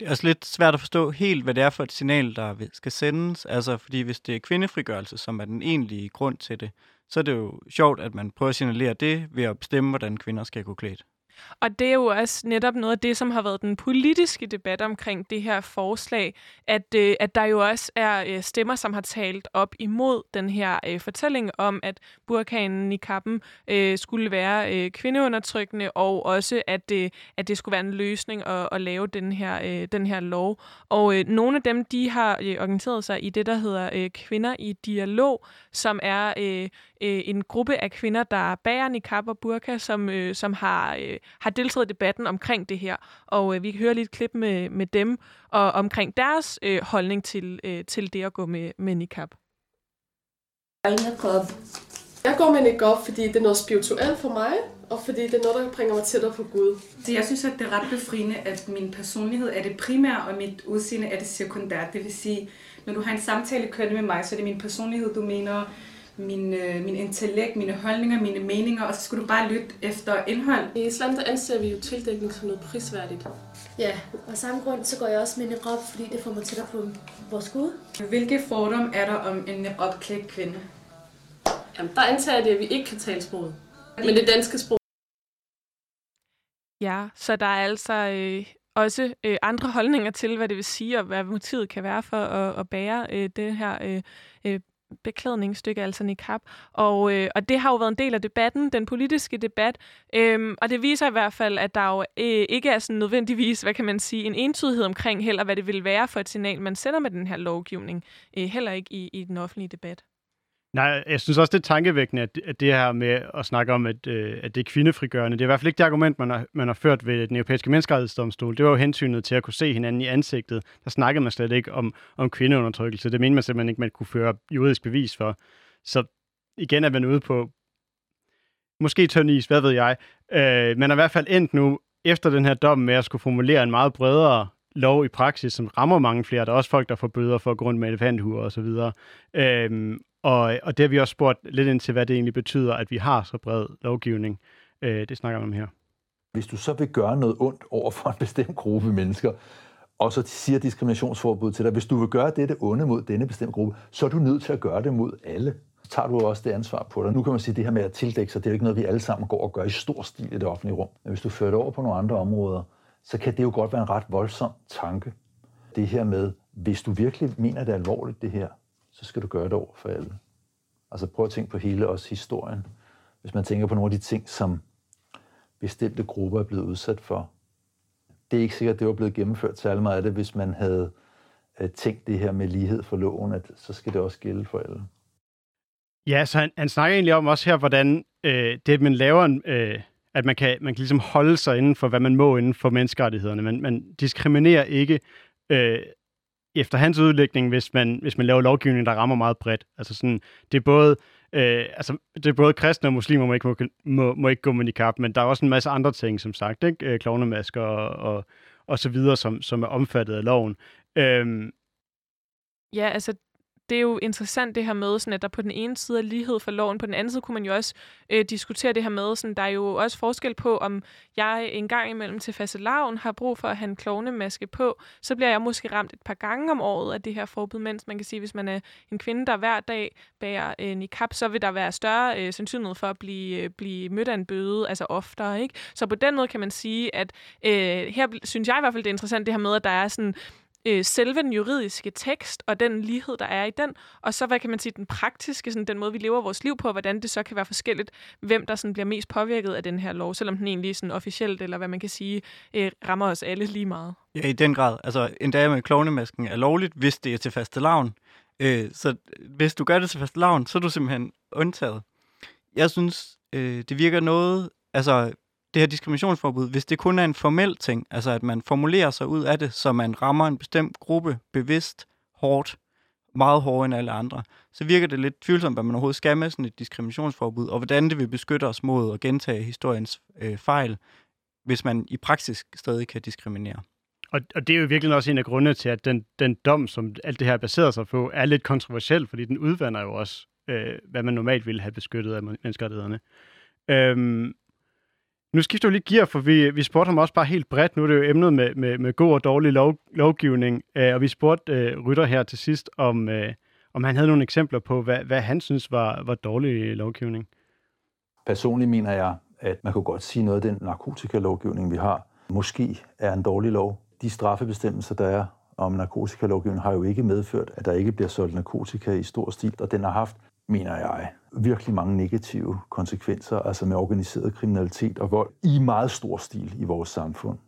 Det er også lidt svært at forstå helt, hvad det er for et signal, der skal sendes. Altså, fordi hvis det er kvindefrigørelse, som er den egentlige grund til det, så er det jo sjovt, at man prøver at signalere det ved at bestemme, hvordan kvinder skal gå klædt. Og det er jo også netop noget af det, som har været den politiske debat omkring det her forslag, at, øh, at der jo også er øh, stemmer, som har talt op imod den her øh, fortælling om, at burkanen i kappen øh, skulle være øh, kvindeundertrykkende, og også, at, øh, at det skulle være en løsning at, at lave den her, øh, den her lov. Og øh, nogle af dem, de har øh, organiseret sig i det, der hedder øh, Kvinder i Dialog, som er øh, øh, en gruppe af kvinder, der bærer niqab og burka, som, øh, som har, øh, har deltaget i debatten omkring det her. Og øh, vi kan høre lidt klip med, med dem og omkring deres øh, holdning til, øh, til det at gå med, med niqab. Jeg går med niqab, fordi det er noget spirituelt for mig, og fordi det er noget, der bringer mig tættere på Gud. Så jeg synes, at det er ret befriende, at min personlighed er det primære, og mit udseende er det sekundære. Det vil sige, når du har en samtale kørende med mig, så er det min personlighed, du mener, min, øh, min intellekt, mine holdninger, mine meninger, og så skal du bare lytte efter indhold. I islam der anser vi jo tildækning som noget prisværdigt. Ja, og samme grund, så går jeg også med niqab, fordi det får mig tættere på vores Gud. Hvilke fordom er der om en opklædt kvinde? Jamen, der antager jeg det, at vi ikke kan tale sproget. Men det danske sprog. Ja, så der er altså øh, også øh, andre holdninger til, hvad det vil sige, og hvad motivet kan være for at, at bære øh, det her øh, øh, beklædningsstykke, altså niqab. Og, øh, og det har jo været en del af debatten, den politiske debat, øhm, og det viser i hvert fald, at der jo øh, ikke er sådan nødvendigvis, hvad kan man sige, en entydighed omkring heller, hvad det vil være for et signal, man sender med den her lovgivning, øh, heller ikke i, i den offentlige debat. Nej, jeg synes også, det er tankevækkende, at, at det her med at snakke om, at, øh, at det er kvindefrigørende, det er i hvert fald ikke det argument, man har, man har ført ved den europæiske menneskerettighedsdomstol. Det var jo hensynet til at kunne se hinanden i ansigtet. Der snakkede man slet ikke om, om kvindeundertrykkelse. Det mente man simpelthen ikke, man kunne føre juridisk bevis for. Så igen er man ude på måske tynd is, hvad ved jeg. Øh, man er i hvert fald endt nu efter den her dom med at skulle formulere en meget bredere lov i praksis, som rammer mange flere. Der er også folk, der får bøder for at gå rundt med elefanthuer og så videre. Øhm, og, og det har vi også spurgt lidt ind til, hvad det egentlig betyder, at vi har så bred lovgivning. Øh, det snakker vi om her. Hvis du så vil gøre noget ondt over for en bestemt gruppe mennesker, og så siger diskriminationsforbud til dig, hvis du vil gøre dette onde mod denne bestemte gruppe, så er du nødt til at gøre det mod alle. Så tager du også det ansvar på dig. Nu kan man sige, at det her med at tildække sig, det er jo ikke noget, vi alle sammen går og gør i stor stil i det offentlige rum. Men hvis du fører det over på nogle andre områder, så kan det jo godt være en ret voldsom tanke. Det her med, hvis du virkelig mener det er alvorligt, det her, så skal du gøre det over for alle. Altså prøv at tænke på hele også historien. Hvis man tænker på nogle af de ting, som bestemte grupper er blevet udsat for. Det er ikke sikkert, at det var blevet gennemført særlig meget af det, hvis man havde øh, tænkt det her med lighed for loven, at så skal det også gælde for alle. Ja, så han, han snakker egentlig om også her, hvordan øh, det, at man laver en, øh, at man kan, man kan ligesom holde sig inden for, hvad man må inden for menneskerettighederne. Man, man diskriminerer ikke øh, efter hans udlægning, hvis man, hvis man laver lovgivning, der rammer meget bredt. Altså sådan, det er både Øh, altså, det er både kristne og muslimer må ikke, må, må, må ikke gå med niqab, men der er også en masse andre ting, som sagt, ikke? Øh, klovnemasker og, og, og så videre, som, som er omfattet af loven. Øhm. Ja, altså det er jo interessant det her med, sådan at der på den ene side er lighed for loven, på den anden side kunne man jo også øh, diskutere det her med, sådan, der er jo også forskel på, om jeg en gang imellem til fastelavn har brug for at have en klovnemaske på, så bliver jeg måske ramt et par gange om året af det her forbud, mens man kan sige, hvis man er en kvinde, der hver dag bærer øh, niqab, så vil der være større øh, sandsynlighed for at blive, øh, blive mødt af en bøde, altså oftere, ikke? Så på den måde kan man sige, at øh, her synes jeg i hvert fald, det er interessant det her med, at der er sådan øh, selve den juridiske tekst og den lighed, der er i den, og så, hvad kan man sige, den praktiske, sådan den måde, vi lever vores liv på, hvordan det så kan være forskelligt, hvem der sådan bliver mest påvirket af den her lov, selvom den egentlig sådan officielt, eller hvad man kan sige, øh, rammer os alle lige meget. Ja, i den grad. Altså, en dag med klovnemasken er lovligt, hvis det er til faste lavn. Øh, så hvis du gør det til faste lavn, så er du simpelthen undtaget. Jeg synes, øh, det virker noget, altså det her diskriminationsforbud, hvis det kun er en formel ting, altså at man formulerer sig ud af det, så man rammer en bestemt gruppe bevidst, hårdt, meget hårdere end alle andre, så virker det lidt tvivlsomt, hvad man overhovedet skal med sådan et diskriminationsforbud, og hvordan det vil beskytte os mod at gentage historiens øh, fejl, hvis man i praksis stadig kan diskriminere. Og, og det er jo virkelig også en af grundene til, at den, den dom, som alt det her baserer sig på, er lidt kontroversiel, fordi den udvander jo også, øh, hvad man normalt ville have beskyttet af menneskerettighederne. Øhm, nu skifter vi lige gear, for vi, vi spurgte ham også bare helt bredt. Nu er det jo emnet med, med, med god og dårlig lov, lovgivning, øh, og vi spurgte øh, Rytter her til sidst, om, øh, om han havde nogle eksempler på, hvad, hvad han synes var, var dårlig lovgivning. Personligt mener jeg, at man kunne godt sige noget af den narkotikalovgivning, vi har, måske er en dårlig lov. De straffebestemmelser, der er om narkotikalovgivningen, har jo ikke medført, at der ikke bliver solgt narkotika i stor stil, og den har haft, mener jeg, virkelig mange negative konsekvenser, altså med organiseret kriminalitet og vold i meget stor stil i vores samfund.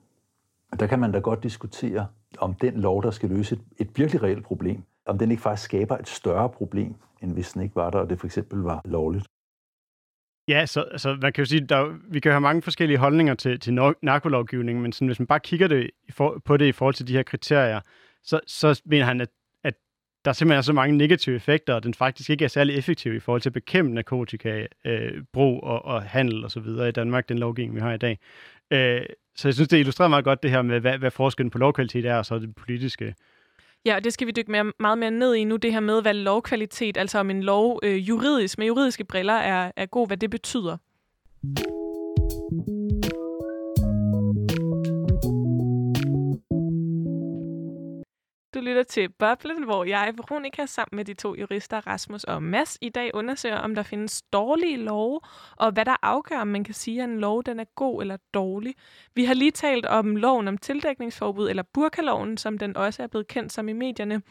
Der kan man da godt diskutere, om den lov, der skal løse et, et virkelig reelt problem, om den ikke faktisk skaber et større problem, end hvis den ikke var der, og det for eksempel var lovligt. Ja, så altså, man kan jo sige, der, vi kan have mange forskellige holdninger til, til narkolovgivningen, men sådan, hvis man bare kigger det, for, på det i forhold til de her kriterier, så, så mener han, at der simpelthen er så mange negative effekter, og den faktisk ikke er særlig effektiv i forhold til at bekæmpe narkotikabrug øh, og, og handel osv. i Danmark, den lovgivning, vi har i dag. Øh, så jeg synes, det illustrerer meget godt det her med, hvad, hvad forskellen på lovkvalitet er, og så det politiske. Ja, og det skal vi dykke mere, meget mere ned i nu, det her med, hvad lovkvalitet, altså om en lov øh, juridisk, med juridiske briller er, er god, hvad det betyder. Du lytter til Boblen, hvor jeg, Veronika, sammen med de to jurister, Rasmus og Mads, i dag undersøger, om der findes dårlige love, og hvad der afgør, om man kan sige, at en lov den er god eller dårlig. Vi har lige talt om loven om tildækningsforbud, eller burkaloven, som den også er blevet kendt som i medierne.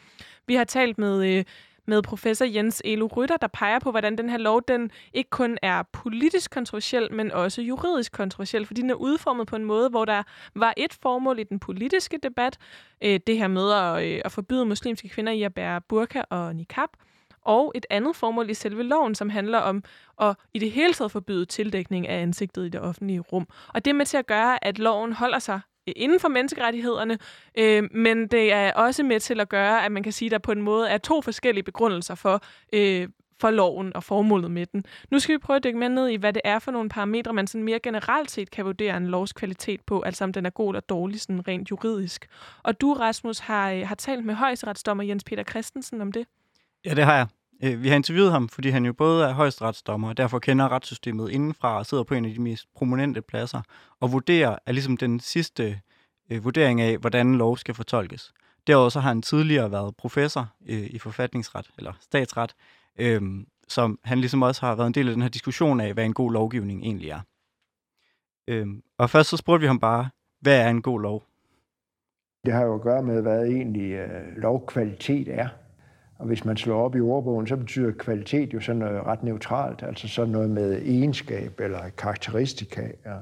Vi har talt med øh, med professor Jens Elo Rytter, der peger på, hvordan den her lov den ikke kun er politisk kontroversiel, men også juridisk kontroversiel, fordi den er udformet på en måde, hvor der var et formål i den politiske debat, øh, det her med at, øh, at forbyde muslimske kvinder i at bære burka og niqab, og et andet formål i selve loven, som handler om at i det hele taget forbyde tildækning af ansigtet i det offentlige rum. Og det er med til at gøre, at loven holder sig inden for menneskerettighederne, øh, men det er også med til at gøre, at man kan sige, at der på en måde er to forskellige begrundelser for, øh, for loven og formålet med den. Nu skal vi prøve at dykke mere ned i, hvad det er for nogle parametre, man sådan mere generelt set kan vurdere en lovs kvalitet på, altså om den er god eller dårlig sådan rent juridisk. Og du, Rasmus, har, øh, har talt med højesteretsdommer Jens Peter Christensen om det. Ja, det har jeg. Øh, vi har interviewet ham, fordi han jo både er højesteretsdommer og derfor kender retssystemet indenfra og sidder på en af de mest prominente pladser og vurderer er ligesom den sidste øh, vurdering af, hvordan lov skal fortolkes. Derudover så har han tidligere været professor øh, i forfatningsret, eller statsret, øh, som han ligesom også har været en del af den her diskussion af, hvad en god lovgivning egentlig er. Øh, og først så spurgte vi ham bare, hvad er en god lov? Det har jo at gøre med, hvad egentlig øh, lovkvalitet er. Og hvis man slår op i ordbogen, så betyder kvalitet jo sådan noget ret neutralt, altså sådan noget med egenskab eller karakteristika. Ja.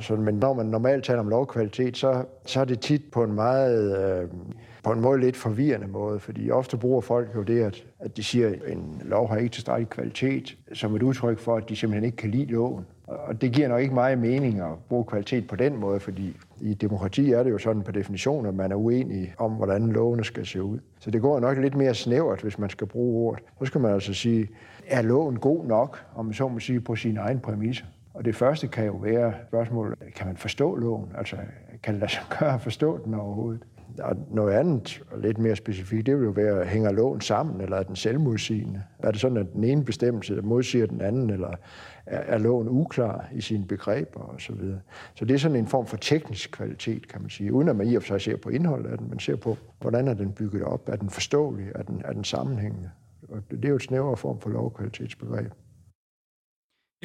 Så, men når man normalt taler om lovkvalitet, så, så er det tit på en meget, øh, på en måde lidt forvirrende måde, fordi ofte bruger folk jo det, at, at de siger, at en lov har ikke tilstrækkelig kvalitet, som et udtryk for, at de simpelthen ikke kan lide loven. Og det giver nok ikke meget mening at bruge kvalitet på den måde, fordi i demokrati er det jo sådan på definition, at man er uenig om, hvordan lovene skal se ud. Så det går nok lidt mere snævert, hvis man skal bruge ordet. Så skal man altså sige, er loven god nok, om man så må sige, på sine egne præmisser? Og det første kan jo være spørgsmålet, kan man forstå loven? Altså, kan det lade sig gøre at forstå den overhovedet? Og noget andet, og lidt mere specifikt, det vil jo være, hænger loven sammen, eller er den selvmodsigende? Er det sådan, at den ene bestemmelse modsiger den anden, eller er, er loven uklar i sine begreber og så videre. Så det er sådan en form for teknisk kvalitet, kan man sige, uden at man i og for sig ser på indholdet af den, men ser på, hvordan er den bygget op, er den forståelig, er den, er den sammenhængende. Og det er jo et snævere form for lovkvalitetsbegreb.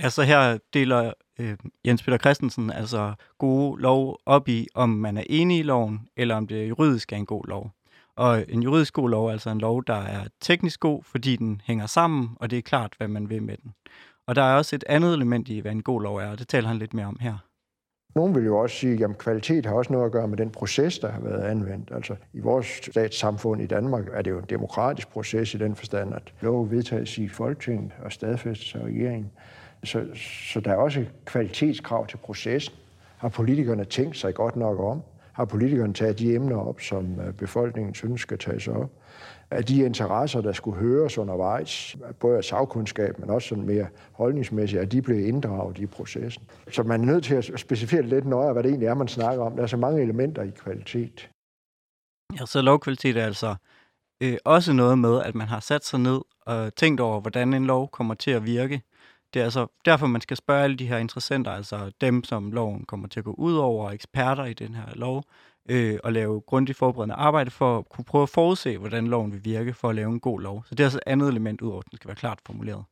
Ja, så her deler øh, Jens Peter Christensen altså gode lov op i, om man er enig i loven, eller om det juridisk er en god lov. Og en juridisk god lov er altså en lov, der er teknisk god, fordi den hænger sammen, og det er klart, hvad man vil med den. Og der er også et andet element i, hvad en god lov er, og det taler han lidt mere om her. Nogle vil jo også sige, at kvalitet har også noget at gøre med den proces, der har været anvendt. Altså i vores statssamfund i Danmark er det jo en demokratisk proces i den forstand, at lov vedtages i Folketinget og stadfæstes af regeringen. Så, så der er også kvalitetskrav til processen. Har politikerne tænkt sig godt nok om? Har politikerne taget de emner op, som øh, befolkningen synes skal tages op? Er de interesser, der skulle høres undervejs, både af sagkundskab, men også sådan mere holdningsmæssigt, at de blev inddraget i processen. Så man er nødt til at specificere lidt nøjere, hvad det egentlig er, man snakker om. Der er så mange elementer i kvalitet. Ja, så lovkvalitet er altså øh, også noget med, at man har sat sig ned og tænkt over, hvordan en lov kommer til at virke. Det er altså derfor, man skal spørge alle de her interessenter, altså dem, som loven kommer til at gå ud over, eksperter i den her lov, øh, og lave grundigt forberedende arbejde for at kunne prøve at forudse, hvordan loven vil virke for at lave en god lov. Så det er altså et andet element, udover at den skal være klart formuleret.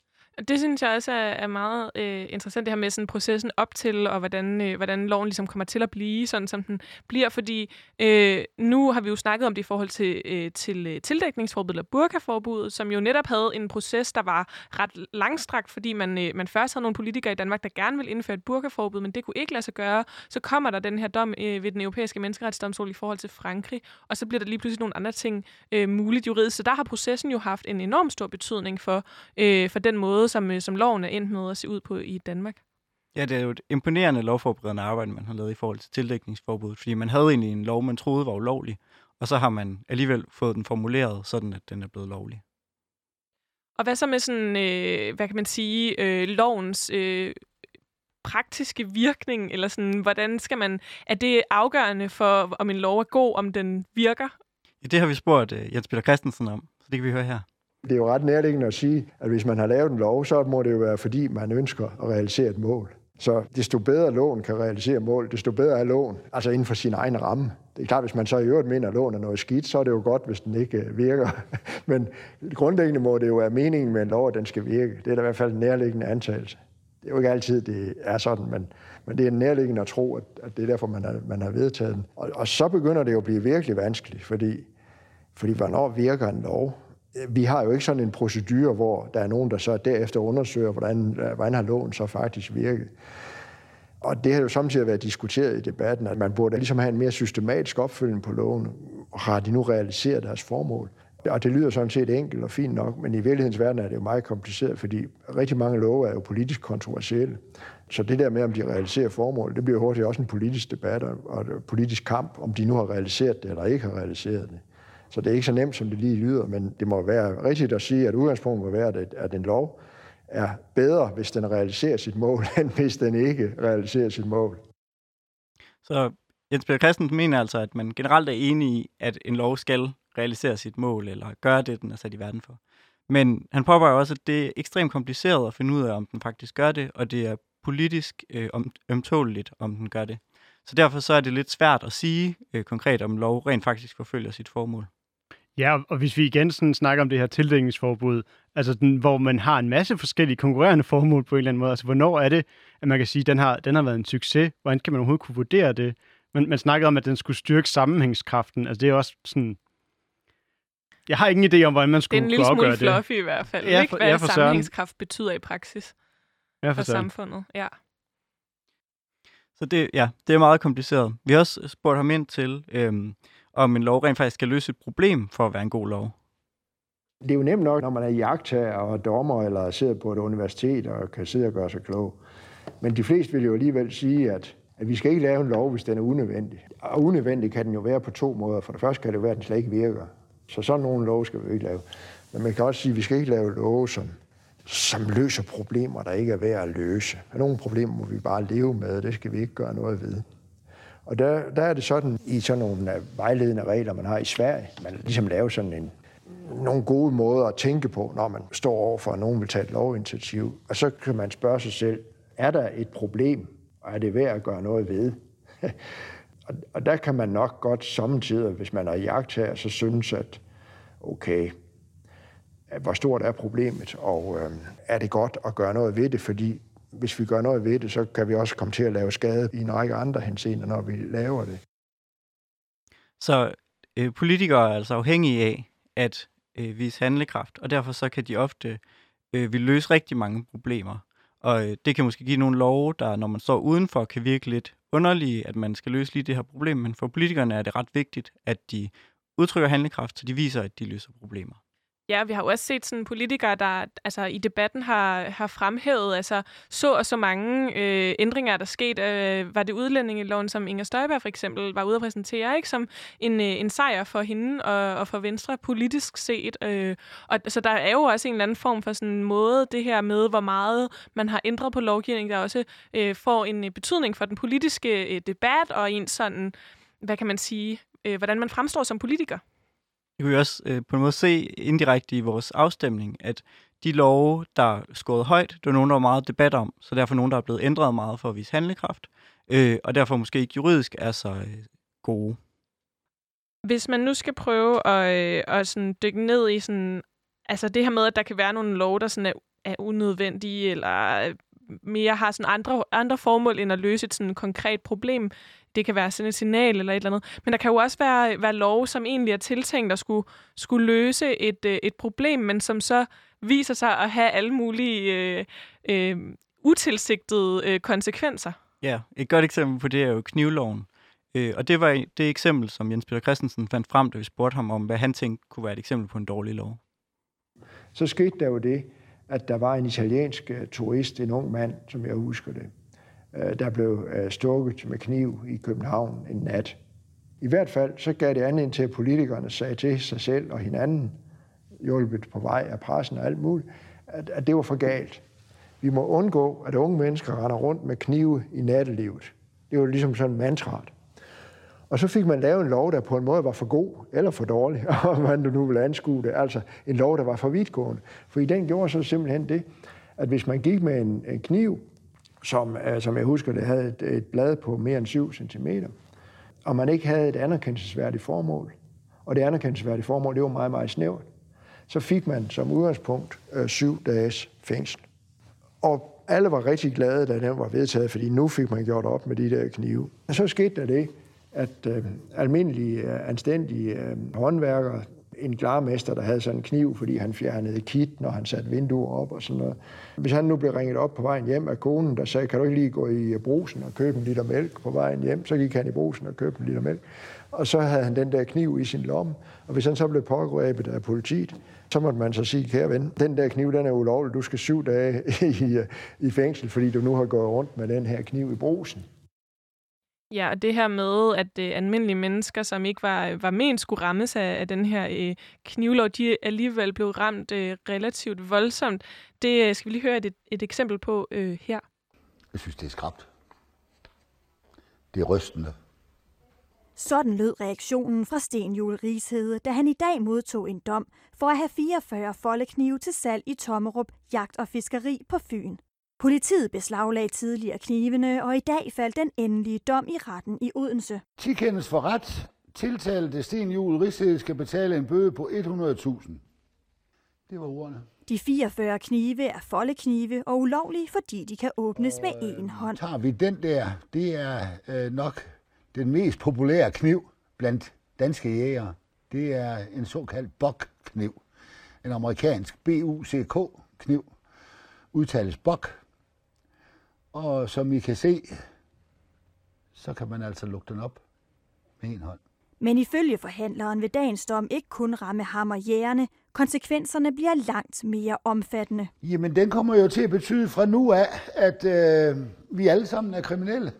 Det synes jeg også er, er meget øh, interessant, det her med sådan processen op til, og hvordan, øh, hvordan loven ligesom kommer til at blive, sådan som den bliver. Fordi øh, nu har vi jo snakket om det i forhold til, øh, til øh, tildækningsforbud eller burkaforbuddet, som jo netop havde en proces, der var ret langstrakt, fordi man, øh, man først havde nogle politikere i Danmark, der gerne ville indføre et burkaforbud, men det kunne ikke lade sig gøre. Så kommer der den her dom øh, ved den europæiske menneskerettighedsdomstol i forhold til Frankrig, og så bliver der lige pludselig nogle andre ting øh, muligt juridisk. Så der har processen jo haft en enorm stor betydning for, øh, for den måde, som, øh, som loven er endt med at se ud på i Danmark. Ja, det er jo et imponerende lovforberedende arbejde, man har lavet i forhold til tildækningsforbuddet, fordi man havde egentlig en lov, man troede var ulovlig, og så har man alligevel fået den formuleret, sådan at den er blevet lovlig. Og hvad så med sådan, øh, hvad kan man sige, øh, lovens øh, praktiske virkning, eller sådan, hvordan skal man, er det afgørende for, om en lov er god, om den virker? Ja, det har vi spurgt uh, Jens Peter Christensen om, så det kan vi høre her. Det er jo ret nærliggende at sige, at hvis man har lavet en lov, så må det jo være, fordi man ønsker at realisere et mål. Så desto bedre lån kan realisere mål, desto bedre er lån, altså inden for sin egen ramme. Det er klart, hvis man så i øvrigt mener, at lån er noget skidt, så er det jo godt, hvis den ikke øh, virker. <laughs> Men grundlæggende må det jo være meningen med en lov, at den skal virke. Det er da i hvert fald en nærliggende antagelse. Det er jo ikke altid, det er sådan, men, men det er nærliggende at tro, at, at det er derfor, man har, man har vedtaget den. Og, og så begynder det jo at blive virkelig vanskeligt, fordi, fordi hvornår virker en lov? Vi har jo ikke sådan en procedure, hvor der er nogen, der så derefter undersøger, hvordan, øh, hvordan har loven så faktisk virket. Og det har jo samtidig været diskuteret i debatten, at man burde ligesom have en mere systematisk opfølgning på loven. Har de nu realiseret deres formål? Og det lyder sådan set enkelt og fint nok, men i virkelighedens verden er det jo meget kompliceret, fordi rigtig mange love er jo politisk kontroversielle. Så det der med, om de realiserer formål, det bliver hurtigt også en politisk debat og en politisk kamp, om de nu har realiseret det eller ikke har realiseret det. Så det er ikke så nemt, som det lige lyder, men det må være rigtigt at sige, at udgangspunktet må være, at en lov er bedre, hvis den realiserer sit mål, <laughs> end hvis den ikke realiserer sit mål. Så Jens Peter Christensen mener altså, at man generelt er enig i, at en lov skal realisere sit mål, eller gøre det, den er sat i verden for. Men han påpeger også, at det er ekstremt kompliceret at finde ud af, om den faktisk gør det, og det er politisk øh, ømtåligt, om den gør det. Så derfor så er det lidt svært at sige øh, konkret, om lov rent faktisk forfølger sit formål. Ja, og hvis vi igen sådan snakker om det her tildækningsforbud, altså den, hvor man har en masse forskellige konkurrerende formål på en eller anden måde, altså hvornår er det, at man kan sige, at den har, den har været en succes? Hvordan kan man overhovedet kunne vurdere det? Man, man snakkede om, at den skulle styrke sammenhængskraften. Altså det er også sådan... Jeg har ingen idé om, hvordan man skulle kunne afgøre det. Det er en lille smule fluffy i hvert fald. Ja, for, ikke, hvad ja, for sammenhængskraft søren. betyder i praksis ja, for, for samfundet. Ja. Så det, ja, det er meget kompliceret. Vi har også spurgt ham ind til, øhm, om en lov rent faktisk skal løse et problem for at være en god lov. Det er jo nemt nok, når man er jagttager og dommer eller sidder på et universitet og kan sidde og gøre sig klog. Men de fleste vil jo alligevel sige, at, at vi skal ikke lave en lov, hvis den er unødvendig. Og unødvendig kan den jo være på to måder. For det første kan det være, at den slet ikke virker. Så sådan nogle lov skal vi ikke lave. Men man kan også sige, at vi skal ikke lave love, som, som løser problemer, der ikke er værd at løse. nogle problemer må vi bare leve med, det skal vi ikke gøre noget ved. Og der, der er det sådan, i sådan nogle øh, vejledende regler, man har i Sverige, man ligesom laver sådan en, nogle gode måder at tænke på, når man står over for, at nogen vil tage et lovinitiativ. Og så kan man spørge sig selv, er der et problem, og er det værd at gøre noget ved? <laughs> og der kan man nok godt samtidig, hvis man er jagt her, så synes, at okay, hvor stort er problemet, og øh, er det godt at gøre noget ved det, fordi hvis vi gør noget ved det, så kan vi også komme til at lave skade i en række andre henseender, når vi laver det. Så øh, politikere er altså afhængige af at øh, vise handlekraft, og derfor så kan de ofte øh, vil løse rigtig mange problemer. Og øh, det kan måske give nogle love, der når man står udenfor, kan virke lidt underlige, at man skal løse lige det her problem, men for politikerne er det ret vigtigt, at de udtrykker handlekraft, så de viser, at de løser problemer. Ja, vi har jo også set sådan politikere, der altså, i debatten har, har fremhævet altså, så og så mange øh, ændringer, der skete. sket. Øh, var det udlændingeloven, som Inger Støjberg for eksempel var ude at præsentere, ikke som en, øh, en sejr for hende og, og for Venstre politisk set. Øh, og så der er jo også en eller anden form for sådan en måde, det her med, hvor meget man har ændret på lovgivning, der også øh, får en øh, betydning for den politiske øh, debat og en sådan, hvad kan man sige, øh, hvordan man fremstår som politiker det kunne vi også øh, på en måde se indirekte i vores afstemning, at de love, der skåret højt, det var nogen, der var meget debat om, så derfor nogen, der er blevet ændret meget for at vise handlekraft, øh, og derfor måske ikke juridisk er så øh, gode. Hvis man nu skal prøve at, øh, at sådan dykke ned i sådan, altså det her med, at der kan være nogle love, der sådan er er unødvendige, eller øh, mere har sådan andre, andre formål end at løse et sådan konkret problem. Det kan være sådan et signal eller et eller andet. Men der kan jo også være, være lov, som egentlig er tiltænkt at skulle, skulle løse et, øh, et problem, men som så viser sig at have alle mulige øh, øh, utilsigtede øh, konsekvenser. Ja, et godt eksempel på det er jo knivloven. Øh, og det var det eksempel, som Jens Peter Christensen fandt frem, da vi spurgte ham om, hvad han tænkte kunne være et eksempel på en dårlig lov. Så skete der jo det, at der var en italiensk uh, turist, en ung mand, som jeg husker det, Øh, der blev øh, stukket med kniv i København en nat. I hvert fald så gav det anledning til, at politikerne sagde til sig selv og hinanden, hjulpet på vej af pressen og alt muligt, at, at det var for galt. Vi må undgå, at unge mennesker render rundt med knive i nattelivet. Det var ligesom sådan mantraet. Og så fik man lavet en lov, der på en måde var for god eller for dårlig, <laughs> om man nu vil anskue det. Altså en lov, der var for vidtgående. For i den gjorde så simpelthen det, at hvis man gik med en, en kniv, som, øh, som jeg husker, det havde et, et blad på mere end 7 cm, og man ikke havde et anerkendelsesværdigt formål, og det anerkendelsesværdige formål, det var meget, meget snævert, så fik man som udgangspunkt øh, syv dages fængsel. Og alle var rigtig glade, da den var vedtaget, fordi nu fik man gjort op med de der knive. Og så skete der det, at øh, almindelige, øh, anstændige øh, håndværkere, en glarmester, der havde sådan en kniv, fordi han fjernede kit, når han satte vinduer op og sådan noget. Hvis han nu blev ringet op på vejen hjem af konen, der sagde, kan du ikke lige gå i brusen og købe en liter mælk på vejen hjem, så gik han i brusen og købte en liter mælk. Og så havde han den der kniv i sin lomme, og hvis han så blev pågrebet af politiet, så måtte man så sige, kære ven, den der kniv, den er ulovlig, du skal syv dage <laughs> i, øh, i fængsel, fordi du nu har gået rundt med den her kniv i brusen. Ja, og det her med, at øh, almindelige mennesker, som ikke var, var ment skulle rammes af, af den her øh, knivlov, de alligevel blev ramt øh, relativt voldsomt. Det øh, skal vi lige høre et, et eksempel på øh, her. Jeg synes, det er skrabt. Det er rystende. Sådan lød reaktionen fra Sten Jule Rigshede, da han i dag modtog en dom for at have 44 foldeknive til salg i Tommerup, jagt og fiskeri på Fyn. Politiet beslaglagde tidligere knivene, og i dag faldt den endelige dom i retten i Odense. Tikendes for ret. Tiltalte Sten Juhl Rigshede skal betale en bøde på 100.000. Det var ordene. De 44 knive er foldeknive og ulovlige, fordi de kan åbnes og, med én hånd. Tager vi den der, det er øh, nok den mest populære kniv blandt danske jægere. Det er en såkaldt BOK-kniv. En amerikansk BUCK-kniv. Udtales BOK. Og som I kan se, så kan man altså lukke den op med en hånd. Men ifølge forhandleren vil dagens dom ikke kun ramme ham og jægerne. Konsekvenserne bliver langt mere omfattende. Jamen, den kommer jo til at betyde fra nu af, at øh, vi alle sammen er kriminelle.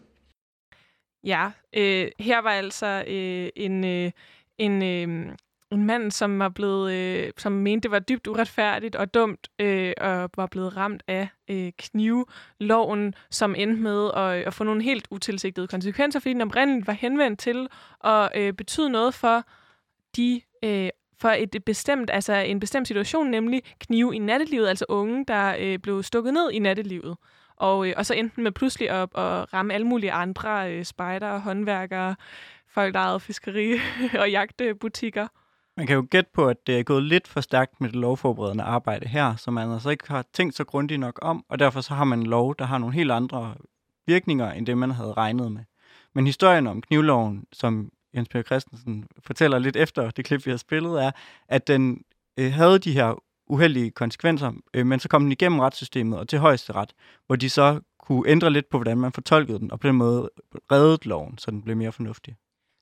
Ja, øh, her var altså øh, en, øh, en, øh, en mand, som var blevet, øh, som mente, det var dybt uretfærdigt og dumt, øh, og var blevet ramt af øh, knivloven, som endte med at, øh, at få nogle helt utilsigtede konsekvenser, fordi den oprindeligt var henvendt til at øh, betyde noget for de øh, for et bestemt, altså en bestemt situation, nemlig knive i nattelivet, altså unge, der øh, blev stukket ned i nattelivet. Og, øh, og så enten med pludselig at, at ramme alle mulige andre øh, spejder, håndværkere, folk, der ejede fiskeri <laughs> og jagtbutikker. Man kan jo gætte på, at det er gået lidt for stærkt med det lovforberedende arbejde her, så man altså ikke har tænkt så grundigt nok om, og derfor så har man en lov, der har nogle helt andre virkninger, end det man havde regnet med. Men historien om knivloven, som Jens Peter Christensen fortæller lidt efter det klip, vi har spillet, er, at den øh, havde de her uheldige konsekvenser, øh, men så kom den igennem retssystemet og til højesteret, hvor de så kunne ændre lidt på, hvordan man fortolkede den, og på den måde reddede loven, så den blev mere fornuftig.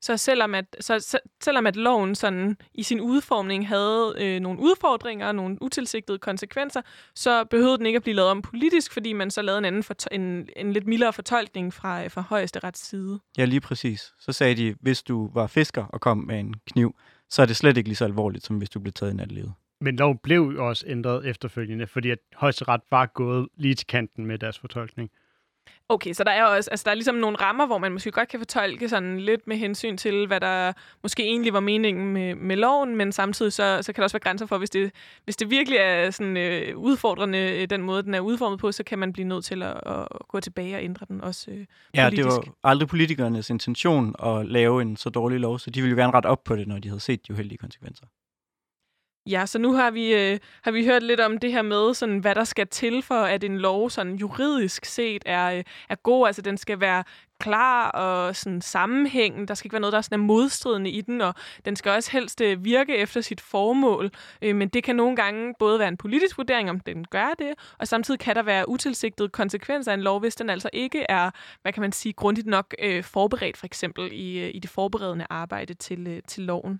Så selvom at, så, så, selvom at loven sådan i sin udformning havde øh, nogle udfordringer, nogle utilsigtede konsekvenser, så behøvede den ikke at blive lavet om politisk, fordi man så lavede en, anden en, en lidt mildere fortolkning fra, fra højeste rets side. Ja, lige præcis. Så sagde de, hvis du var fisker og kom med en kniv, så er det slet ikke lige så alvorligt, som hvis du blev taget i nattelivet. Men loven blev jo også ændret efterfølgende, fordi at højesteret var gået lige til kanten med deres fortolkning. Okay, så der er også altså der er ligesom nogle rammer, hvor man måske godt kan fortolke sådan lidt med hensyn til, hvad der måske egentlig var meningen med, med loven, men samtidig så, så kan der også være grænser for, hvis det, hvis det virkelig er sådan øh, udfordrende, øh, den måde, den er udformet på, så kan man blive nødt til at, at gå tilbage og ændre den også øh, Ja, det var aldrig politikernes intention at lave en så dårlig lov, så de ville jo gerne rette op på det, når de havde set de uheldige konsekvenser. Ja, så nu har vi, øh, har vi hørt lidt om det her med, sådan, hvad der skal til for, at en lov sådan juridisk set er, øh, er god. Altså, den skal være klar og sådan sammenhængende. Der skal ikke være noget, der er, sådan er modstridende i den, og den skal også helst øh, virke efter sit formål. Øh, men det kan nogle gange både være en politisk vurdering, om den gør det, og samtidig kan der være utilsigtede konsekvenser af en lov, hvis den altså ikke er, hvad kan man sige, grundigt nok øh, forberedt, for eksempel i, øh, i det forberedende arbejde til, øh, til loven.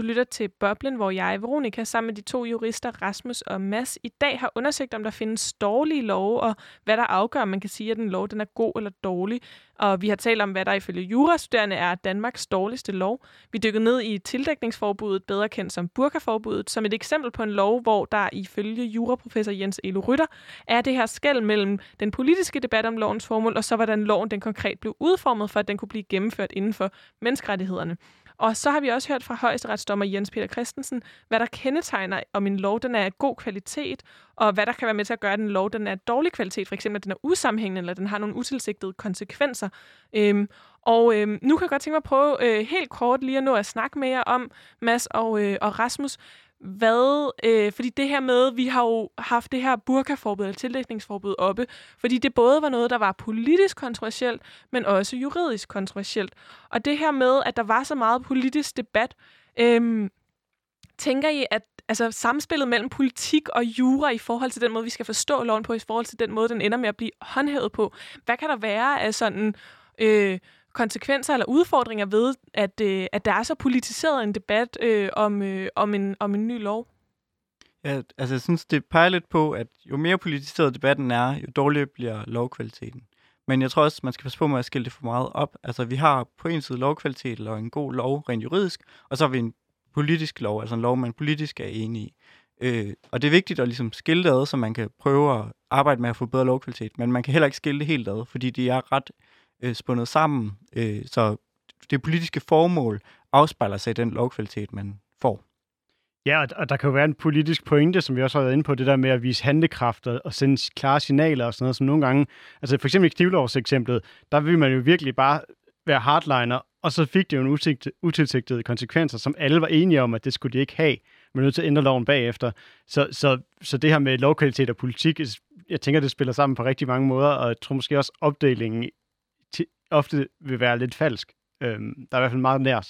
Du lytter til Boblen, hvor jeg, Veronika, sammen med de to jurister, Rasmus og Mads, i dag har undersøgt, om der findes dårlige love, og hvad der afgør, om man kan sige, at en lov den er god eller dårlig. Og vi har talt om, hvad der ifølge jurastuderende er Danmarks dårligste lov. Vi dykkede ned i tildækningsforbuddet, bedre kendt som burkaforbuddet, som et eksempel på en lov, hvor der ifølge juraprofessor Jens Elo Rytter er det her skæld mellem den politiske debat om lovens formål, og så hvordan loven den konkret blev udformet, for at den kunne blive gennemført inden for menneskerettighederne. Og så har vi også hørt fra højesteretsdommer Jens Peter Christensen, hvad der kendetegner, om en lov den er af god kvalitet, og hvad der kan være med til at gøre, at en lov den er af dårlig kvalitet, for eksempel at den er usammenhængende, eller den har nogle utilsigtede konsekvenser. Øhm, og øhm, nu kan jeg godt tænke mig at prøve øh, helt kort lige at nå at snakke med jer om, Mads og, øh, og Rasmus, hvad, øh, fordi det her med, vi har jo haft det her burkaforbud eller tildækningsforbud oppe, fordi det både var noget, der var politisk kontroversielt, men også juridisk kontroversielt. Og det her med, at der var så meget politisk debat, øh, tænker I, at altså, samspillet mellem politik og jura i forhold til den måde, vi skal forstå loven på, i forhold til den måde, den ender med at blive håndhævet på, hvad kan der være af sådan... Øh, konsekvenser eller udfordringer ved, at, øh, at der er så politiseret en debat øh, om, øh, om, en, om en ny lov? Ja, altså jeg synes, det peger lidt på, at jo mere politiseret debatten er, jo dårligere bliver lovkvaliteten. Men jeg tror også, man skal passe på med at skille det for meget op. Altså vi har på en side lovkvalitet og en god lov rent juridisk, og så har vi en politisk lov, altså en lov, man politisk er enig i. Øh, og det er vigtigt at ligesom skille det ad, så man kan prøve at arbejde med at få bedre lovkvalitet, men man kan heller ikke skille det helt ad, fordi de er ret øh, spundet sammen, øh, så det politiske formål afspejler sig i den lovkvalitet, man får. Ja, og der kan jo være en politisk pointe, som vi også har været inde på, det der med at vise handlekraft og sende klare signaler og sådan noget, som nogle gange, altså for eksempel i knivlovseksemplet, der vil man jo virkelig bare være hardliner, og så fik det jo en utilsigtede konsekvenser, som alle var enige om, at det skulle de ikke have. Man er nødt til at ændre loven bagefter. Så, så, så det her med lovkvalitet og politik, jeg tænker, det spiller sammen på rigtig mange måder, og jeg tror måske også opdelingen ofte vil være lidt falsk. Øhm, der er i hvert fald meget nær